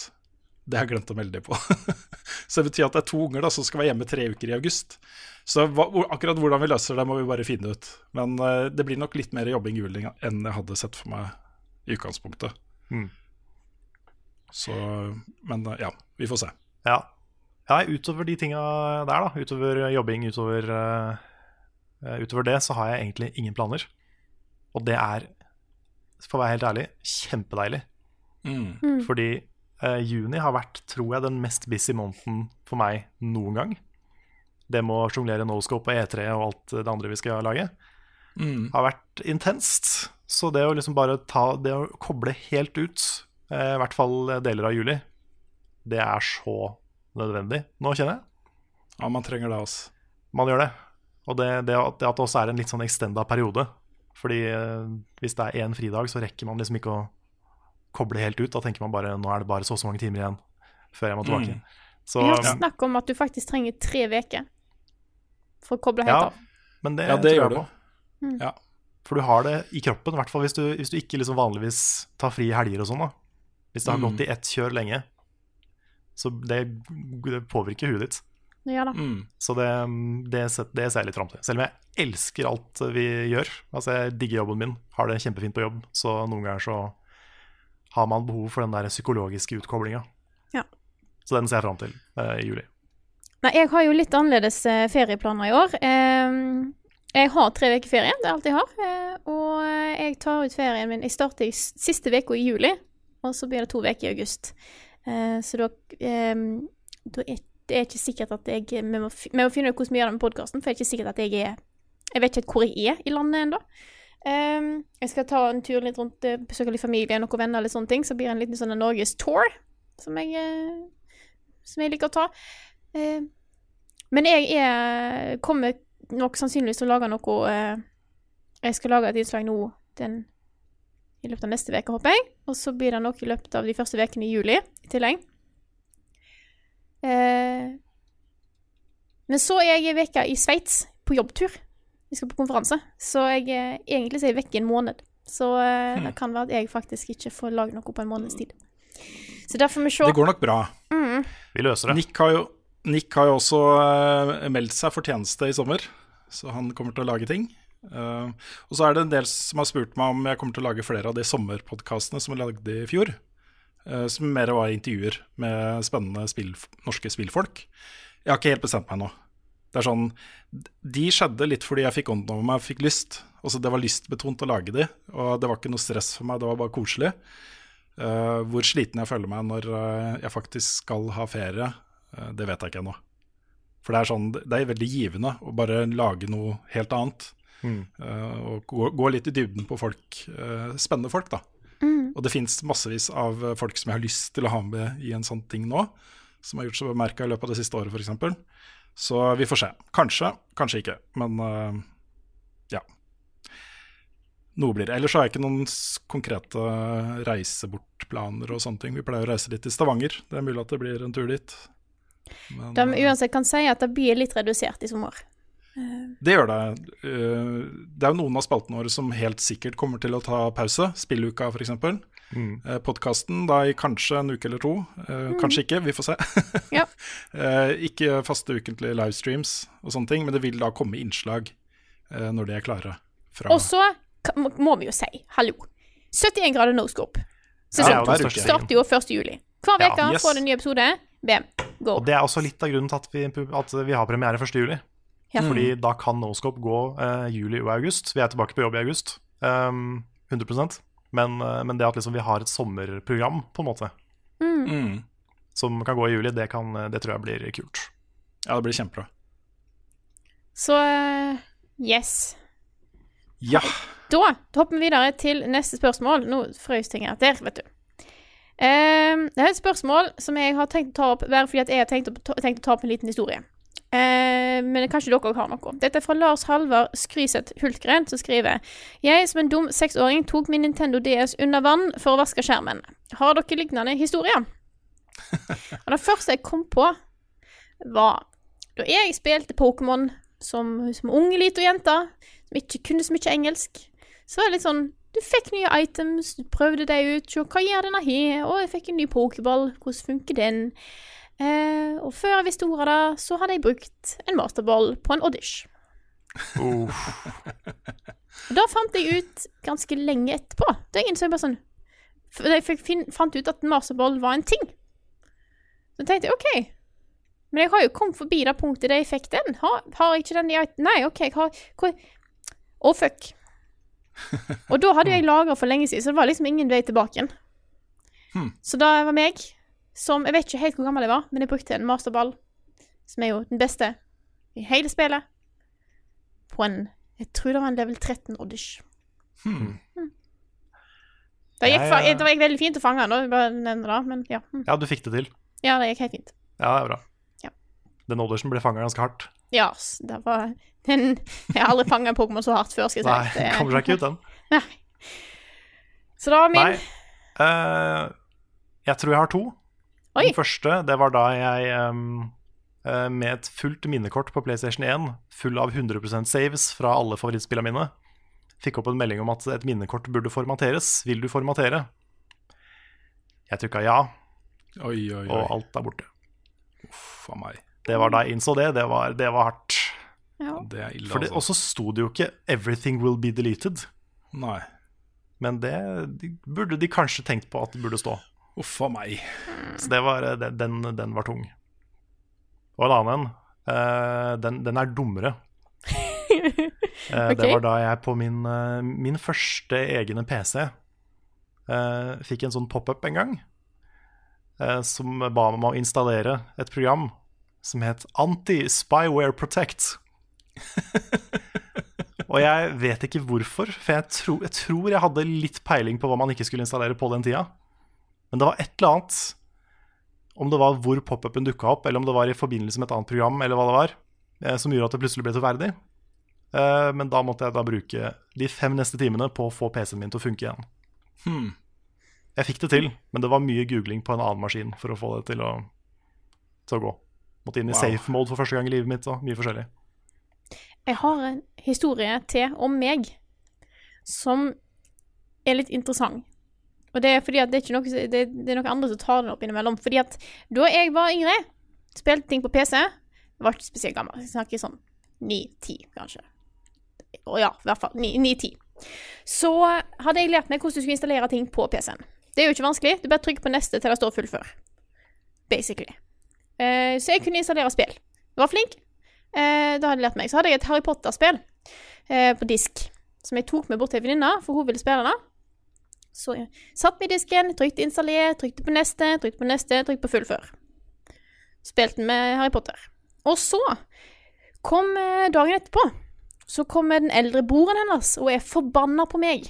Det har jeg glemt å melde dem på. så det betyr at det er to unger da, som skal være hjemme tre uker i august. Så hva, akkurat hvordan vi løser det, må vi bare finne ut. Men uh, det blir nok litt mer jobbing i juli enn jeg hadde sett for meg i utgangspunktet. Mm. Så Men eh, ja, vi får se. Ja. ja, utover de tinga der, da, utover jobbing, utover, uh, utover det, så har jeg egentlig ingen planer. Og det er, for å være helt ærlig, kjempedeilig. Mm. Mm. Fordi uh, juni har vært, tror jeg, den mest busy måneden for meg noen gang. Det med å sjonglere Noscope og E3 og alt det andre vi skal lage, Mm. har vært intenst. Så det å liksom bare ta Det å koble helt ut, eh, i hvert fall deler av juli, det er så nødvendig nå, kjenner jeg. Ja, man trenger det, altså. Man gjør det. Og det, det, at, det at det også er en litt sånn extenda periode. Fordi eh, hvis det er én fridag, så rekker man liksom ikke å koble helt ut. Da tenker man bare nå er det bare så og så mange timer igjen før jeg må tilbake. Mm. Så, Jeg har snakk om at du faktisk trenger tre uker for å koble helt ja, av. men det, Ja, det gjør du. Mm. Ja. For du har det i kroppen, i hvert fall hvis du, hvis du ikke liksom vanligvis tar fri i helger og sånn. da Hvis det har Mm. gått i ett kjør lenge, så det, det påvirker huet ditt. Ja da. Mm. Så det, det, det ser jeg litt fram til. Selv om jeg elsker alt vi gjør. Altså Jeg digger jobben min, har det kjempefint på jobb. Så noen ganger så har man behov for den der psykologiske utkoblinga. Ja. Så den ser jeg fram til eh, i juli. Nei, jeg har jo litt annerledes eh, ferieplaner i år. Ehm, jeg har tre uker ferie, det er alt jeg har. eh, og eh, jeg tar ut ferien min Jeg starter siste uka i juli, og så blir det to uker i august. Eh, så da, ehm, da er det ikke sikkert at jeg Vi må, vi må finne ut hvordan vi gjør det med podkasten, for det er ikke sikkert at jeg er Jeg vet ikke hvor jeg er i landet ennå. Um, jeg skal ta en tur litt rundt, eh, besøke litt familie, noen venner, eller sånne ting. Så blir det en liten sånn Norgestour som eh, Som jeg liker å ta. Eh, men jeg er, kommer nok sannsynligvis å lage noe eh, Jeg skal lage et innslag nå den, i løpet av neste uke, håper jeg. Og så blir det noe i løpet av de første ukene i juli i tillegg. Eh, men så er jeg ei uke i Sveits på jobbtur. Vi skal på konferanse. Så jeg, eh, egentlig så er jeg vekke i en måned. Så eh, det kan være at jeg faktisk ikke får lagd noe på en måneds tid. Så der får vi se. Det går nok bra. Mm. Vi løser det. Nick har jo, Nick har jo også eh, meldt seg for tjeneste i sommer, så han kommer til å lage ting. Uh, og så er det en del som har spurt meg om jeg kommer til å lage flere av de sommerpodkastene som jeg lagde i fjor. Uh, som mer var intervjuer med spennende spill, norske spillfolk. Jeg har ikke helt bestemt meg ennå. Det er sånn, De skjedde litt fordi jeg fikk ånden over meg, fikk lyst. Altså Det var lystbetont å lage de, og det var ikke noe stress for meg, det var bare koselig. Uh, hvor sliten jeg føler meg når jeg faktisk skal ha ferie, det vet jeg ikke ennå. For det er, sånn, det er veldig givende å bare lage noe helt annet. Mm. Uh, og gå, gå litt i dybden på folk. uh, spennende folk, da. Mm. Og det fins massevis av folk som jeg har lyst til å ha med i en sånn ting nå. Som har gjort seg bemerka i løpet av det siste året, f.eks. Så vi får se. Kanskje, kanskje ikke. Men uh, ja. Noe blir det. Ellers har jeg ikke noen konkrete reisebortplaner og sånne ting. Vi pleier å reise litt til Stavanger. Det er mulig at det blir en tur dit. Men, De uansett kan si at det blir litt redusert i sommer. Eh, Det gjør det. Eh, Det er jo noen av spaltene våre som helt sikkert kommer til å ta pause. Spilluka, f.eks. Mm. Eh, Podkasten da i kanskje en uke eller to. Kanskje Kanskje ikke, vi får se. Ja. Eh, Ikke faste ukentlige livestreams og sånne ting, men det vil da komme innslag eh, når de er klare. Fra Og så må- vi jo si, hallo, 71 grader Norskop. Ja, Sesong største starter jo 1. juli. Hver Ja, yes. får du en ny episode. Bam, go. Og det er også litt av grunnen til at vi, at vi har premiere 1. juli. Ja. Fordi da kan Noscope gå uh, juli og august. Vi er tilbake på jobb i august. Um, 100 men, uh, men det at liksom vi har et sommerprogram, på en måte, Mm. mm. som kan gå i juli, det, kan, det tror jeg blir kult. Ja, det blir kjempebra. Så uh, yes. Ja. Da, da hopper vi videre til neste spørsmål. Nå frøs ting her der, vet du. Ehm, det er et spørsmål som jeg har tenkt å ta opp bare fordi jeg har tenkt å, tenkt å ta opp en liten historie. Uh, men kanskje dere òg har noe. Dette er fra Lars Halvard Skryseth Hultgren, som skriver Jeg som en dum seksåring tok min Nintendo DS under vann for å vaske skjermen. Har dere lignende historier? Og det første jeg kom på, var da jeg spilte Pokémon som, som ung liten jente, som ikke kunne så mye engelsk, så var det litt sånn Du fikk nye items, du prøvde deg ut, se hva gjør denne her, og jeg fikk en ny pokerball, hvordan funker den? Eh, og før jeg visste ordet av det, så hadde jeg brukt en masterball på en audish. Og da fant jeg ut ganske lenge etterpå. Da innså jeg bare sånn for Jeg fant ut at en masterball var en ting. Så tenkte jeg OK, men jeg har jo kommet forbi det punktet der jeg fikk den. Har, har jeg ikke den i Nei, OK, jeg har Å, oh, fuck. Og da hadde jeg lagra for lenge siden, så det var liksom ingen vei tilbake igjen. Hmm. Så da var meg som Jeg vet ikke helt hvor gammel jeg var, men jeg brukte en masterball, som er jo den beste i hele spillet, på en Jeg tror det var en level 13-oddish. Hmm. Da gikk, Jeg, det var veldig fint å fange den, bare nevne det, men ja. hm. Ja, du fikk det til. Ja, det gikk helt fint. Ja, det er bra. Ja. Den audition ble fanga ganske hardt. Ja, det var den, Jeg har aldri fanga en Pokémon så hardt før, skal jeg si. Nei, Det- kommer seg ikke ut, den. Nei. Så det var min. Nei. Uh, jeg tror jeg har to. Oi. Den første, det var da jeg um, eh, med et fullt minnekort på PlayStation 1, full av 100% saves fra alle favorittspillene mine, fikk opp en melding om at et minnekort burde formateres. Vil du formatere? Jeg trykka ja, Oi, oi, oi. og alt er borte. Uff a meg. Det var da jeg innså det. Det var, det var hardt. Ja. Det er ille, For det, altså. og så sto det jo ikke 'everything will be deleted'. Nei. Men det de burde de kanskje tenkt på at det burde stå. Uff a meg. Så det var, det, den, den, var tung. Og en annen en. Uh, den, den er dummere. okay. uh, Det var da jeg på min, uh, min første egne PC eh, fikk en sånn pop-up en gang. eh, som ba meg om å installere et program som het Anti-Spyware Protect. Og jeg vet ikke hvorfor, for jeg, tro, jeg tror jeg hadde litt peiling på hva man ikke skulle installere på den tida. Men det var et eller annet Om det var hvor pop-upen dukka opp, eller om det var i forbindelse med et annet program, eller hva det var, eh, som gjorde at det plutselig ble troverdig. Eh, Men da måtte jeg da bruke de fem neste timene på å få PC-en min til å funke igjen. Hmm. Jeg fikk det til, men det var mye googling på en annen maskin for å få det til å, til å gå. Måtte inn i Wow. safe mode for første gang i livet mitt, og mye forskjellig. Jeg har en historie til om meg som er litt interessant. Og det er fordi at det er ikke noe, det, det er noen andre som tar den opp innimellom. Fordi at da jeg var yngre, spilte ting på PC, jeg var ikke spesielt gammel. Jeg snakker sånn 9-10, kanskje. Å ja, i hvert fall 9-10. Så hadde jeg lært meg hvordan du skulle installere ting på PC-en. Det er jo ikke vanskelig. Du bare trykker på neste til det står fullfør. Basically. Eh, så jeg kunne installere spill. Jeg var flink. Eh, da hadde jeg lært meg. Så hadde jeg et Harry Potter-spill eh, på disk, som jeg tok med bort til en venninne, for hun ville spille det. Så jeg satt med disken, trykte installer, trykte på neste, trykte på neste, trykte på fullfør. Spilte med Harry Potter. Og så kom dagen etterpå. Så kommer den eldre broren hennes og er forbanna på meg.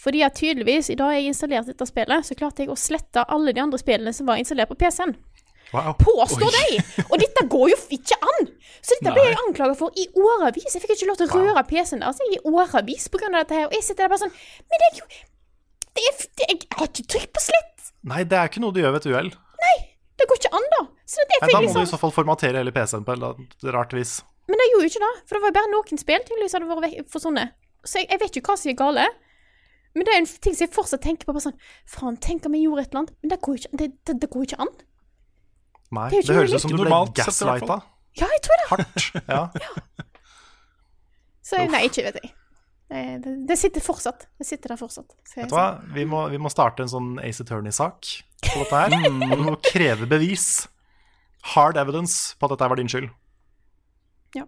Fordi at tydeligvis, i dag jeg installerte dette spillet, så klarte jeg å slette alle de andre spillene som var installert på PC-en. Wow. Påstår de! Og dette går jo ikke an! Så dette ble Nei. jeg anklaga for i årevis. Jeg fikk ikke lov til å røre PC-en deres i årevis av dette her. Og jeg sitter der bare sånn Men det er jo det er, det, Jeg har ikke trykk på slett! Nei, det er ikke noe du gjør ved et uhell. Det går ikke an, da. Så det Nei, Da må liksom du i så fall formatere hele PC-en på et rart vis. Men jeg gjorde jo ikke det, for det var bare noen spill tydeligvis hadde vært forsvunnet. Så jeg, jeg vet ikke hva som er gale. Men det er en ting som jeg fortsatt tenker på. bare sånn, Faen, tenk om jeg gjorde et eller annet. Men det går jo ikke, det, det, det går ikke an. Nei, Det det, høres ut som du ble gaslighta. Ja, jeg tror det. Hardt. Ja. Så nei, ikke vet jeg. Det, det, sitter fortsatt. Det sitter der fortsatt. Vet du hva? Vi må, vi må starte en sånn Ace Attorney-sak på dette her. Og du må kreve bevis. Hard evidence på at dette var din skyld. Ja.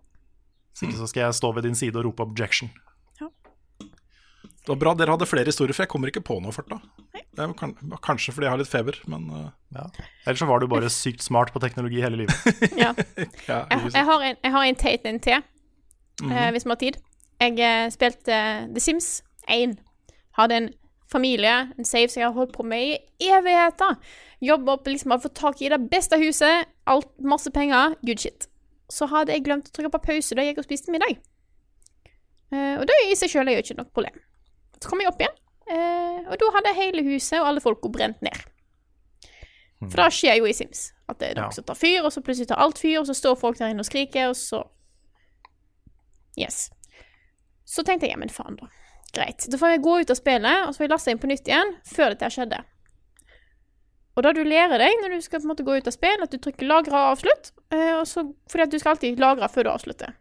Så ikke så skal jeg stå ved din side og rope objection. Det var bra dere hadde flere historier, for jeg kommer ikke på noe fort da. Det er kan, kanskje fordi jeg har litt feber, men uh, Ja. Ellers så var du bare sykt smart på teknologi hele livet. Ja. ja, Jeg, jeg, har en, jeg har en teit en til, eh, hvis vi har tid. Jeg eh, spilte eh, The Sims 1. Hadde en familie, en save som jeg har holdt på med i evigheter. Jobba opp, liksom hadde fått tak i det beste huset, alt, masse penger, good shit. Så hadde jeg glemt å trykke på pause da jeg gikk og spiste middag. Eh, og det i seg sjøl er jo ikke noe problem. Så kom jeg opp igjen, eh, og da hadde hele huset og alle folka brent ned. For det skjer jo i Sims. At det er noe som tar fyr, og så plutselig tar alt fyr, og så står folk der inne og skriker, og så Yes. Så tenkte jeg, ja, men faen, da. Greit. Da får jeg gå ut av spillet, og så får jeg laste inn på nytt igjen før dette skjedde. Og da du lærer deg når du skal på en måte gå ut av spill, at du trykker 'lagre og avslutt', eh, og så, fordi at du skal alltid lagre før du avslutter.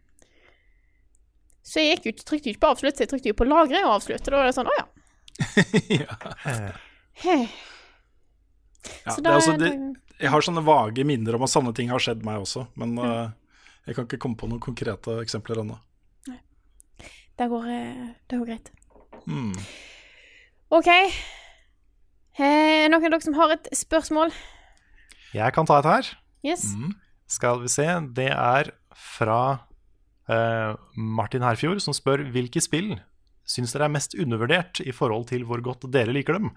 Så jeg gikk jo, trykte jo ikke på 'avslutt', så jeg trykte jo på 'lagre og avslutt'. Og da var det sånn 'Å ja'. Ja, Så det da er altså, det, jeg har sånne vage minner om at sånne ting har skjedd meg også, men eh, jeg kan ikke komme på noen konkrete eksempler ennå. Det går, eh, det går greit. Mm. OK. Eh, noen av dere som har et spørsmål? Jeg kan ta et her. Yes. Skal vi se. Det er fra eh, Martin Herfjord, som spør hvilke spill syns dere er mest undervurdert i forhold til hvor godt dere liker dem.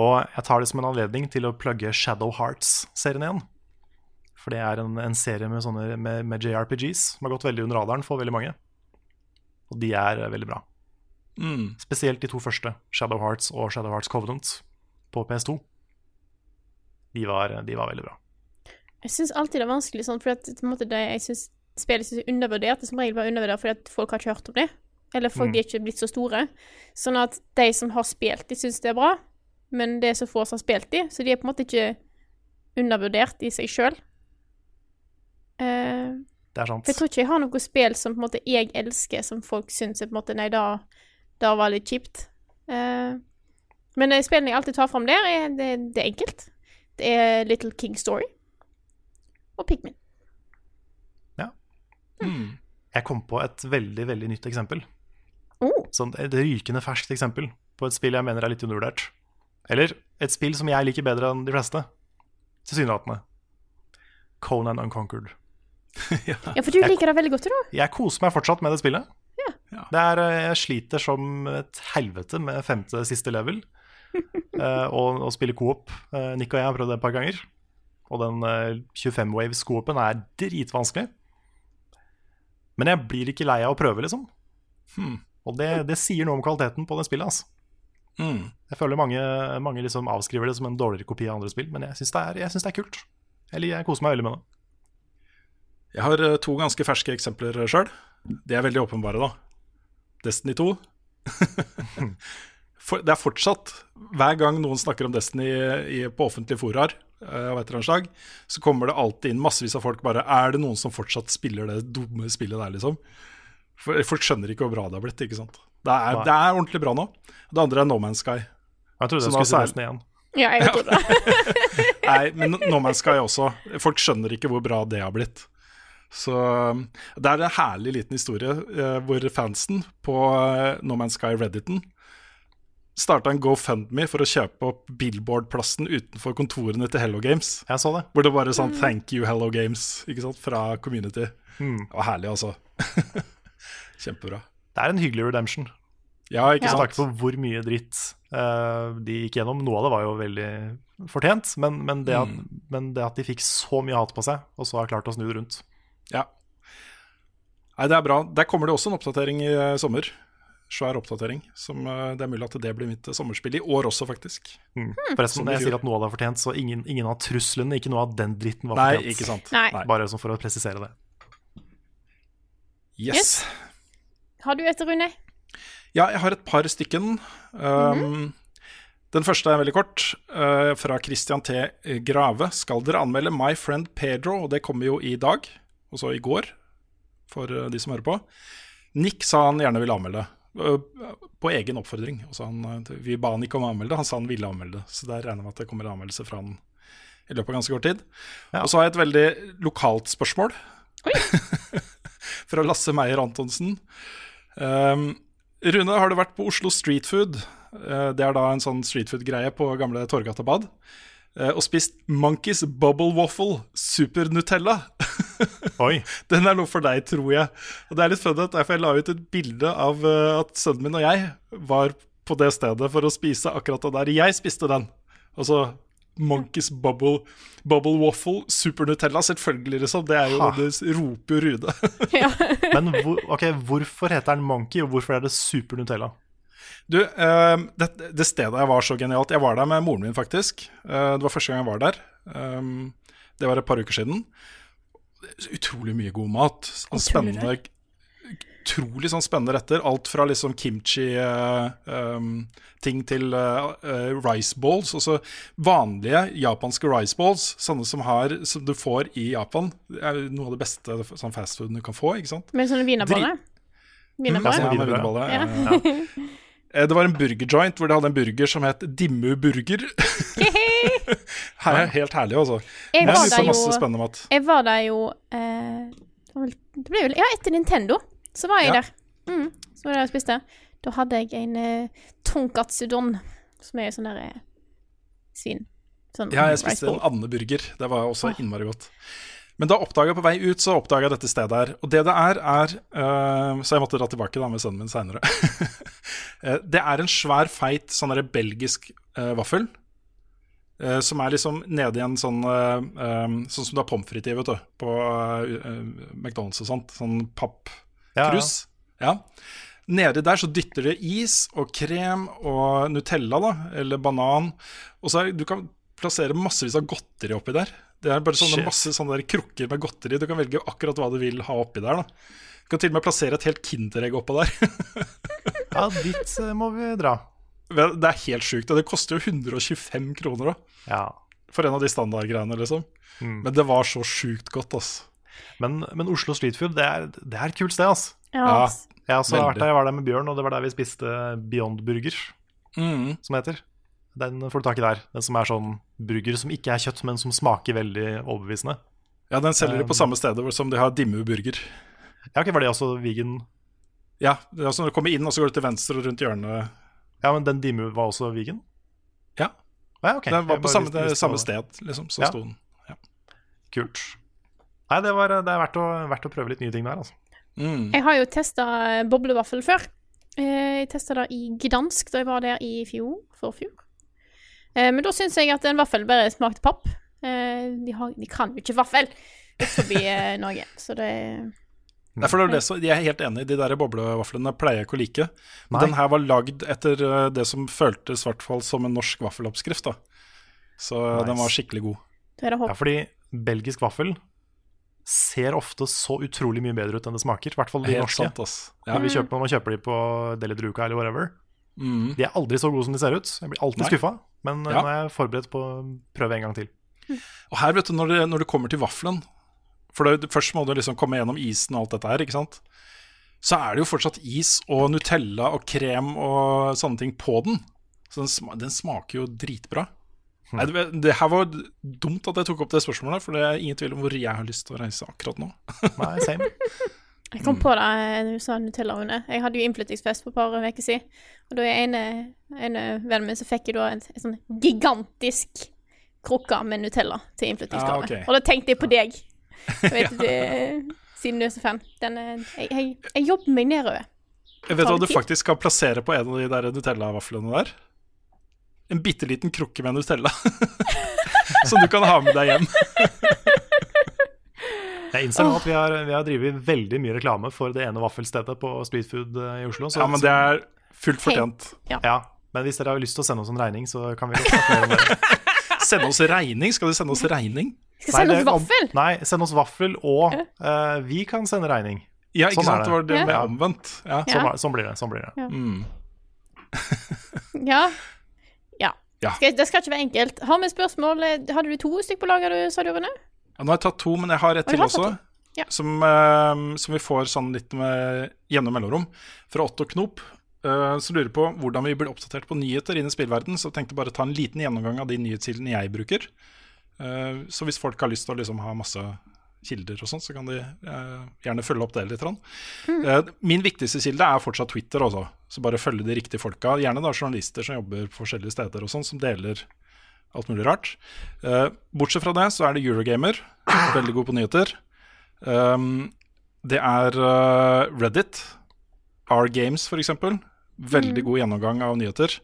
Og jeg tar det som en anledning til å plugge Shadow Hearts-serien igjen. For det er en, en serie med, sånne, med, med JRPGs som har gått veldig under radaren for veldig mange. Og de er veldig bra. Mm. Spesielt de to første, Shadow Hearts og Shadow Hearts Covenant på PS2. De var, de var veldig bra. Jeg syns alltid det er vanskelig sånn, for at, på en måte, det jeg synes spillet som er undervurdert, det er som regel bare undervurdert fordi at folk har ikke hørt om det. Eller folk Mm. er ikke blitt så store. Sånn at de som har spilt de syns det er bra, men det er så få som har spilt de, så de er på en måte ikke undervurdert i seg sjøl. Uh, Det er sant. for jeg tror ikke jeg har noe spill som på en måte jeg elsker, som folk syns er på en måte Nei, da, da var litt kjipt. Uh, men spillene jeg alltid tar fram der, er, det, det er enkelt. Det er Little King Story og Pikmin. Mm. Jeg kom på et veldig, veldig nytt eksempel. Oh. Sånn et rykende ferskt eksempel på et spill jeg mener er litt undervurdert. Eller et spill som jeg liker bedre enn de fleste. Tilsynelatende. Conan Unconquered. Ja, for du liker det veldig godt, du. Jeg koser meg fortsatt med det spillet. Det er, eh, jeg sliter som et helvete med femte siste level. uh, og, og spille coop. Uh, Nick og jeg har prøvd det et par ganger. Og den uh, 25 waves coopen er dritvanskelig. Men jeg blir ikke lei av å prøve, liksom. Hmm. Og det, det sier noe om kvaliteten på det spillet. Altså. Mm. Jeg føler mange, mange liksom avskriver det som en dårligere kopi av andre spill, men jeg syns det, det er kult. Eller jeg koser meg veldig med det. Jeg har eh, to ganske ferske eksempler sjøl. De er veldig åpenbare, da. Destiny 2. For, det er fortsatt, hver gang noen snakker om Destiny i, på offentlige foraer, eh, av et eller annet slag, så kommer det alltid inn massevis av folk bare Er det noen som fortsatt spiller det dumme spillet der, liksom? For, folk skjønner ikke hvor bra det har blitt, ikke sant. Det er, det er ordentlig bra nå. Det andre er No Man's Sky. Jeg trodde jeg skulle si nesten igjen. Ja, jeg tror det. Nei, men No Man's Sky også. Folk skjønner ikke hvor bra det har blitt. Så um, Det er en herlig liten historie eh, hvor fansen på eh, No Man's Sky Redditen starta en GoFundMe for å kjøpe opp Billboard-plassen utenfor kontorene til Hello Games. Jeg så det. Hvor det bare er sånn 'Thank you, Hello Games' ikke sant, fra community. Mm. Det var herlig, altså. Kjempebra. Det er en hyggelig redemption. Ja, ikke sant? tanke på hvor mye dritt uh, de gikk gjennom. Noe av det var jo veldig fortjent, men, men, det at, Mm. men det at de fikk så mye hat på seg, og så har klart å snu det rundt Ja. Nei, det er bra. Der kommer det også en oppdatering i eh, sommer. Svær oppdatering. Som, eh, det er mulig at det blir mitt eh, sommerspill. I år også, faktisk. mm. Forresten, når jeg sier at noe av det er fortjent, så ingen, ingen av truslene, ikke noe av den dritten var fortjent. Nei, ikke sant. Nei. Bare sånn for å presisere det. Yes. Yes. Har du et, Rune? Ja, jeg har et par stykken. Um, Den første er veldig kort. Uh, fra Christian T. Grave. Skal dere anmelde My Friend Pedro? Og det kommer jo i dag. Og så i går, for de som hører på. Nick sa han gjerne ville anmelde. Eh, På egen oppfordring. Han, eh, vi ba han ikke om å anmelde, han sa han ville anmelde. Så der regner jeg med at det kommer en anmeldelse fra han i løpet av ganske kort tid. Og så har jeg et veldig lokalt spørsmål. fra Lasse Meyer Antonsen. Um, Rune, har du vært på Oslo Street Food? Uh, det er da en sånn street food-greie på gamle Torgata bad. Eh, og spist Monkeys Bubble Waffle Super Nutella. Oi. Den er noe for deg, tror jeg. Og det er litt funny, at derfor jeg la ut et bilde av eh, at sønnen min og jeg var på det stedet for å spise akkurat det der. Jeg spiste den. Altså Monkeys Bubble, Bubble Waffle Super Nutella, selvfølgelig, liksom. Det er jo. Det roper Rude. Men hvor, okay, hvorfor heter den Monkey, og hvorfor er det Super Nutella? Du, eh, det, det stedet jeg var så genialt Jeg var der med moren min, faktisk. Eh, det var første gang jeg var der. Um, det var et par uker siden. Utrolig mye god mat. Sånn spennende utrolig sånn spennende retter. Alt fra liksom kimchi-ting til eh, eh, rice balls. Altså vanlige japanske rice balls, sånne som, har, som du får i Japan. Det er noe av det beste sånn fastfooden du kan få. ikke sant? Med sånne wienerboller. Mm, ja, Wienerboller. sånne wienerboller, ja. Ja. Eh, Det var en burgerjoint hvor de hadde en burger som het Dimmu burger. Her er helt herlig, altså. Jeg var der jo spennende mat. Jeg var der jo eh, det ble vel Ja, etter Nintendo, så var jeg Ja. der. Mm, så var jeg der og spiste. Da hadde jeg en eh, tonkatsu-don, som er sånn der eh, svin. Sånn Ja, jeg spiste en annen andeburger. Det var også innmari godt. Men da oppdaga jeg på vei ut, så oppdaga jeg dette stedet her. Og det det er, er uh, Så jeg måtte dra tilbake da med sønnen min seinere. det er en svær, feit sånn der, belgisk eh, vaffel. eh, som er liksom nede i en sånn eh, eh, Sånn som du har pommes frites i, vet du. På eh, eh, McDonald's og sånt. Sånn pappkrus. Ja, Nedi der så dytter det is og krem og Nutella, da, eller banan. Og så er, Du kan plassere massevis av godteri oppi der. Det er bare sånne Shit. masse sånne der krukker med godteri. Du kan velge akkurat hva du vil ha oppi der. da Du kan til og med plassere et helt Kinderegg oppå der. Ja, dit eh, må vi dra. Det er helt sjukt. Og det koster jo 125 kroner da Ja. for en av de standardgreiene, liksom. Mm. Men det var så sjukt godt, altså. Men, men Oslo Street Food, det er, det er et kult sted, altså. Ja, Ja. ass. Jeg, også Veldig. vært der, jeg var der med Bjørn, og det var der vi spiste Beyond Burger, Mm. som heter. Den får du tak i der. Den som er sånn burger som ikke er kjøtt, men som smaker veldig overbevisende. Ja, den selger de på samme stedet som de har Dimmu burger. Ja, ok, Var det også vegan? Ja, det er altså Når du kommer inn, og så går du til venstre og rundt hjørnet. Ja, men den Dimu var også vegan? Ja. Ja, okay. Den var på samme, visste samme sted, liksom. Så Ja. sto den. Kult. Nei, det, var, det er verdt å, verdt å prøve litt nye ting der, altså. Mm. Jeg har jo testa boblevaffel før. Eh, Jeg testa det i Gdansk da jeg var der i fjor. Forfjor. fjor. Men da syns jeg at en vaffel bare smakte papp. Eh, De, har, de kan jo ikke vaffel utenfor forbi eh, Norge, så det Nei, for det er det Jeg er helt enig, de der boblevaflene pleier jeg ikke å like. Men Nei. den her var lagd etter eh, det som føltes i hvert fall som en norsk vaffeloppskrift. da Så Nice. den var skikkelig god. Ja, fordi belgisk vaffel ser ofte så utrolig mye bedre ut enn det smaker. I hvert fall de Helt norske. sant, ass. Ja. Vi kjøper, man kjøper de på Deli Druca eller whatever. Mm. De er aldri så gode som de ser ut. Jeg blir alltid skuffa. Men eh, Ja. nå er jeg forberedt på å prøve en gang til. Og her, vet du, når det, når det kommer til vaffelen For det, først må du liksom komme gjennom isen og alt dette her, ikke sant? Så er det jo fortsatt is og Nutella og krem og sånne ting på den. Så den, sma, den smaker jo dritbra. Mm. Nei, det, det her var dumt at jeg tok opp det spørsmålet, for det er ingen tvil om hvor jeg har lyst til å reise akkurat nå. Nei, same. Jeg kom på det eh, du sa Nutella, Rune. Jeg hadde jo innflyttingsfest for et par uker siden. Og da er ene, ene vennen min så fikk jeg da en, en sånn gigantisk krukke med Nutella til innflyttingsgave. Ah, okay. Og da tenkte jeg på deg. Jeg vet, du, siden du er så fan. Den, er- jeg, jeg, jeg jobber meg nedover. Jeg vet hva du tid? faktisk skal plassere på en av de der Nutella-vaflene der. En bitte liten krukke med Nutella. Som du kan ha med deg hjem. Jeg innser oh. at vi har, vi har drevet veldig mye reklame for det ene vaffelstedet på Streetfood eh, i Oslo. så- Ja, men det er fullt fortjent. Ja, men hvis dere har lyst til å sende oss en regning, så kan vi godt snakke mer om det. Sende oss regning? Skal du sende oss regning? Skal sende oss det- vaffel? Nei, send oss vaffel, og uh, vi kan sende regning. Ja, ikke Sånn er sant? Det var det Ja. med omvendt. Ja. Sånn, er- sånn blir det. Sånn blir det. Ja. Mm. Ja. Ja. Ja. Skal, det skal ikke være enkelt. Har vi spørsmål? Hadde du to stykker på lager, du, sa du, Rune? Ja, nå har jeg tatt to, men jeg har et Oi, til har også. Ja. Som, uh, som vi får sånn litt med gjennom mellomrom. Fra Otto Knop. Uh, som lurer på hvordan vi blir oppdatert på nyheter innen spillverden. Så jeg tenkte bare ta en liten gjennomgang av de nyhetskildene jeg bruker. Eh, så hvis folk har lyst til å liksom ha masse kilder og sånn, så kan de eh, gjerne følge opp det litt. grann. Eh, min viktigste kilde er fortsatt Twitter, også. Så bare følge de riktige folka. Gjerne da journalister som jobber på forskjellige steder og sånn, som deler alt mulig rart. Bortsett fra det så er det Eurogamer. Veldig god på nyheter. Um, det er Reddit. R-Games, for eksempel. Veldig god gjennomgang av nyheter.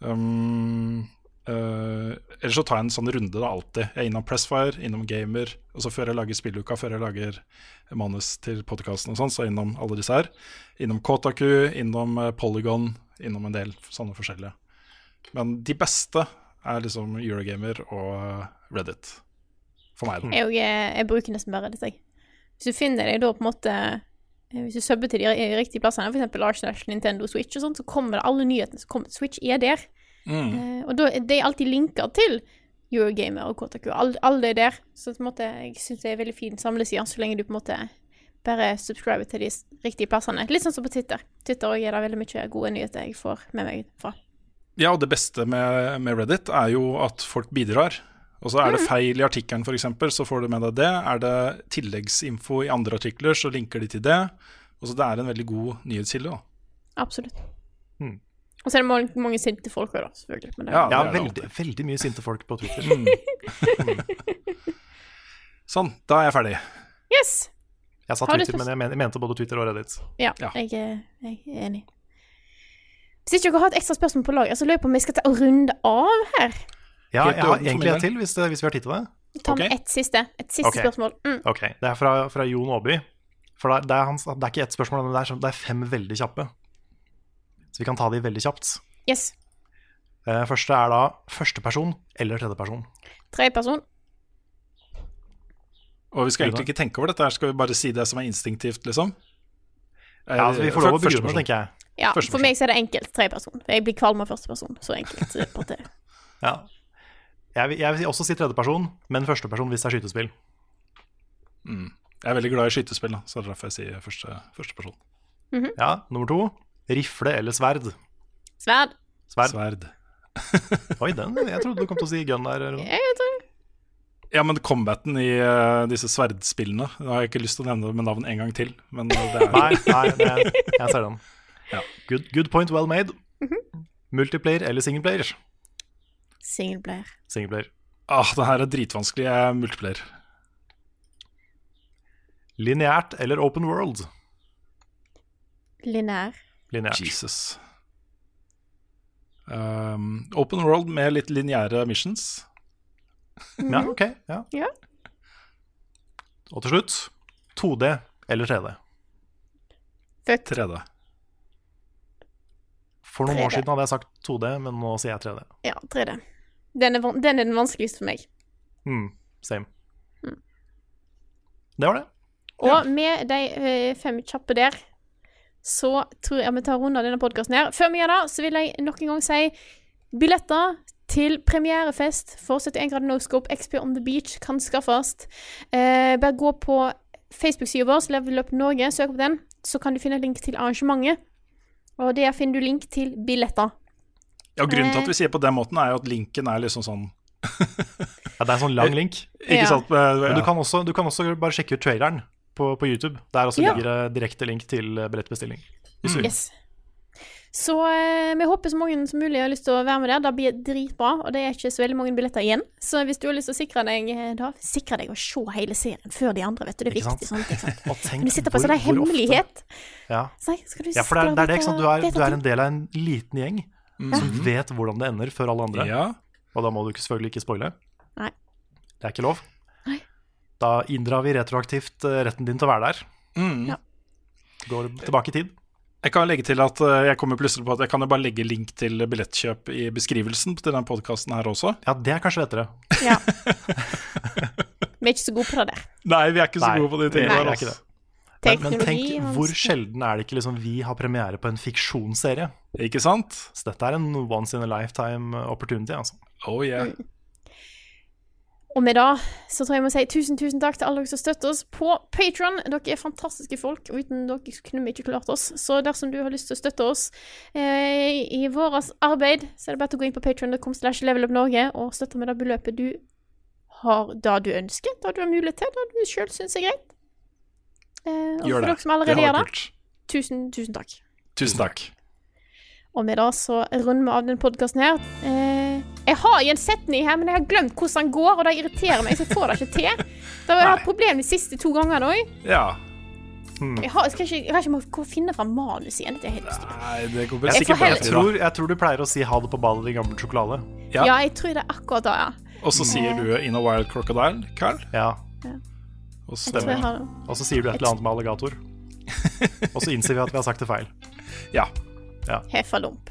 Um, eh, ellers så tar jeg en sånn runde da alltid. Jeg er innom Pressfire, innom Gamer. Og så før jeg lager spilluka, før jeg lager manus til podkasten og sånn, så innom alle disse her. Innom Kotaku, innom eh, Polygon, innom en del sånne forskjellige. Men de beste er liksom Eurogamer og eh, Reddit. For meg, da. Jeg, jeg bruker nesten bare Reddit, jeg. Hvis du finner deg da på en måte Hvis du subber til de riktige plassene, f.eks. Arsenal, Nintendo, Switch og sånn, så kommer det alle nyhetene som kommer til Switch, er der. Mm. Eh, og da er det alltid linker til Eurogamer og KTQ. Alle, all er der. Så måte, jeg syns det er veldig fin samleside, så lenge du på en måte bare subscriber til de riktige plassene. Litt sånn som på Twitter. Twitter òg er det veldig mye gode nyheter jeg får med meg fra. Ja, og det beste med, med Reddit er jo at folk bidrar. Og så er det feil i artikkelen, f.eks., så får du med deg det. Er det tilleggsinfo i andre artikler, så linker de til det. Og så det er en veldig god nyhetskilde. Absolutt. Hmm. Og så er det mange, mange sinte folk òg, selvfølgelig. Men det, Ja, det er veldig, veldig mye sinte folk på Twitter. Mm. Sånn, da er jeg ferdig. Yes! Jeg sa Twitter, men jeg men- jeg mente både Twitter og Reddit. Ja, Ja. Jeg, jeg er enig. Hvis ikke dere har et ekstra spørsmål på laget, så lurer jeg på om vi skal ta og runde av her. Ja, jeg har egentlig et til, hvis, det, hvis vi har tid til det. Ta med okay. ett siste. Et siste okay. spørsmål. Mm. Ok, Det er fra, fra Jon Aaby. For det er, det, er hans, det er ikke ett spørsmål, men det er, det er fem veldig kjappe. Så vi kan ta de veldig kjapt. Yes. Eh, første er da førsteperson eller tredjeperson. Tredjeperson. Og vi skal egentlig ikke tenke over dette, her, skal vi bare si det som er instinktivt, liksom? Ja, altså, vi får lov å begynne, tenker jeg. Ja, for meg så er det enkelt. Tredjeperson. Jeg blir kvalm av førsteperson. Så enkelt. eh, på det. Ja. Jeg, vil, jeg vil også si tredjeperson, men førsteperson hvis det er skytespill. Mm. Jeg er veldig glad i skytespill, da, så det er derfor jeg sier første, første person. Ja, Nummer to rifle eller sverd. Sverd. Sverd. Sverd. Oi, den, jeg trodde du kom til å si gun der. Jeg tror Ja, men combaten i uh, disse sverdspillene Nå har jeg ikke lyst til å nevne det med navn en gang til, men det er Nei, nei det, jeg ser den. Ja. Good, good point, well made. Multiplayer eller singleplayer? singleplayer. Singleplayer. ah, Det her er dritvanskelig. Jeg er multiplayer. Lineært eller open world? Linær. Lineært. Jesus. Um, open world med litt lineære missions. Ja, ok. Ja. Ja. Og til slutt 2D eller 3D? Fett. 3D. For noen år 3D. siden hadde jeg sagt 2D, men nå sier jeg 3D. Ja, 3D. Den er, den er den vanskeligste for meg. Mm, same. Mm. Det var det. Og med de eh, fem kjappe der, så tror jeg vi tar runde av denne podkasten her. Før vi gjør det, så vil jeg nok en gang si billetter til premierefest for 71 grader Noscope XP on the Beach kan skaffes. Eh, bare gå på Facebook-sida vår, Level Up Norge, søk på den, så kan du finne link til arrangementet. Og der finner du link til billetter. Ja, Grunnen til Eh. at vi sier på den måten, er jo at linken er liksom sånn Ja, det er en sånn lang link. Ikke Ja. sant? Men du kan også, du kan også bare sjekke ut traileren på, på YouTube. Der også Ja. ligger det direkte link til billettbestilling. Mm. Yes. Så eh, vi håper så mange som mulig har lyst til å være med der. Det blir dritbra, og det er ikke så veldig mange billetter igjen. Så hvis du har lyst til å sikre deg eh, da, sikre deg å se hele serien før de andre, vet du. Det er Ikke viktig. sant? sånt, ikke sant? Du sitter på en sånn hemmelighet. Ja. Så, skal du ja, for det er, det er det, ikke sant. Du er, du er en del av en liten gjeng som vet hvordan det ender før alle andre. ja. Og da må du selvfølgelig ikke spoile. Nei. Det er ikke lov. Da inndrar vi retroaktivt eh, retten din til å være der. Mm. Ja. Går tilbake i tid. Jeg kan legge til at eh, jeg kommer plutselig på at jeg kan jo bare legge link til billettkjøp i beskrivelsen til denne podkasten her også. Ja, det er kanskje lettere. Ja. Vi er ikke så gode på det. Nei, vi er ikke så Nei, gode på de tingene er der. Altså. det. Men, men tenk hvor sjelden er det ikke liksom vi har premiere på en fiksjonsserie. Ikke sant? Så dette er en once in a lifetime opportunity, altså. Oh yeah. Og med det så tror jeg jeg må si tusen, tusen takk til alle dere som støtter oss på Patron. Dere er fantastiske folk, og uten dere kunne vi ikke klart oss. Så dersom du har lyst til å støtte oss eh, i vårt arbeid, så er det bare å gå inn på patron.com slash levelupnorge og støtte med det beløpet du har det du ønsker, det du har mulighet til, det du sjøl syns er greit. Eh, og Gjør for det. dere som allerede gjør det, det, tusen, tusen takk. Tusen takk. Og med det så runder vi av denne podkasten her. Eh, jeg har jo en setning her, men jeg har glemt hvordan den går, og det irriterer meg, så jeg får det ikke til. Da har jeg hatt problem de siste to gangene òg. Ja. Jeg har, skal ikke, jeg har ikke og finne fram manus igjen. Det er helt. Nei, det går vel Jeg sikkert heller- Jeg tror, jeg tror du pleier å si ha det på ballet i gammel sjokolade. Ja. Ja, jeg tror det er akkurat da, ja. Og så sier du 'In a Wild Crocodile', Carl. Ja. Og så, Jeg jeg har. Og så sier du et eller annet med alligator. Og så innser vi at vi har sagt det feil. ja. Heffalump.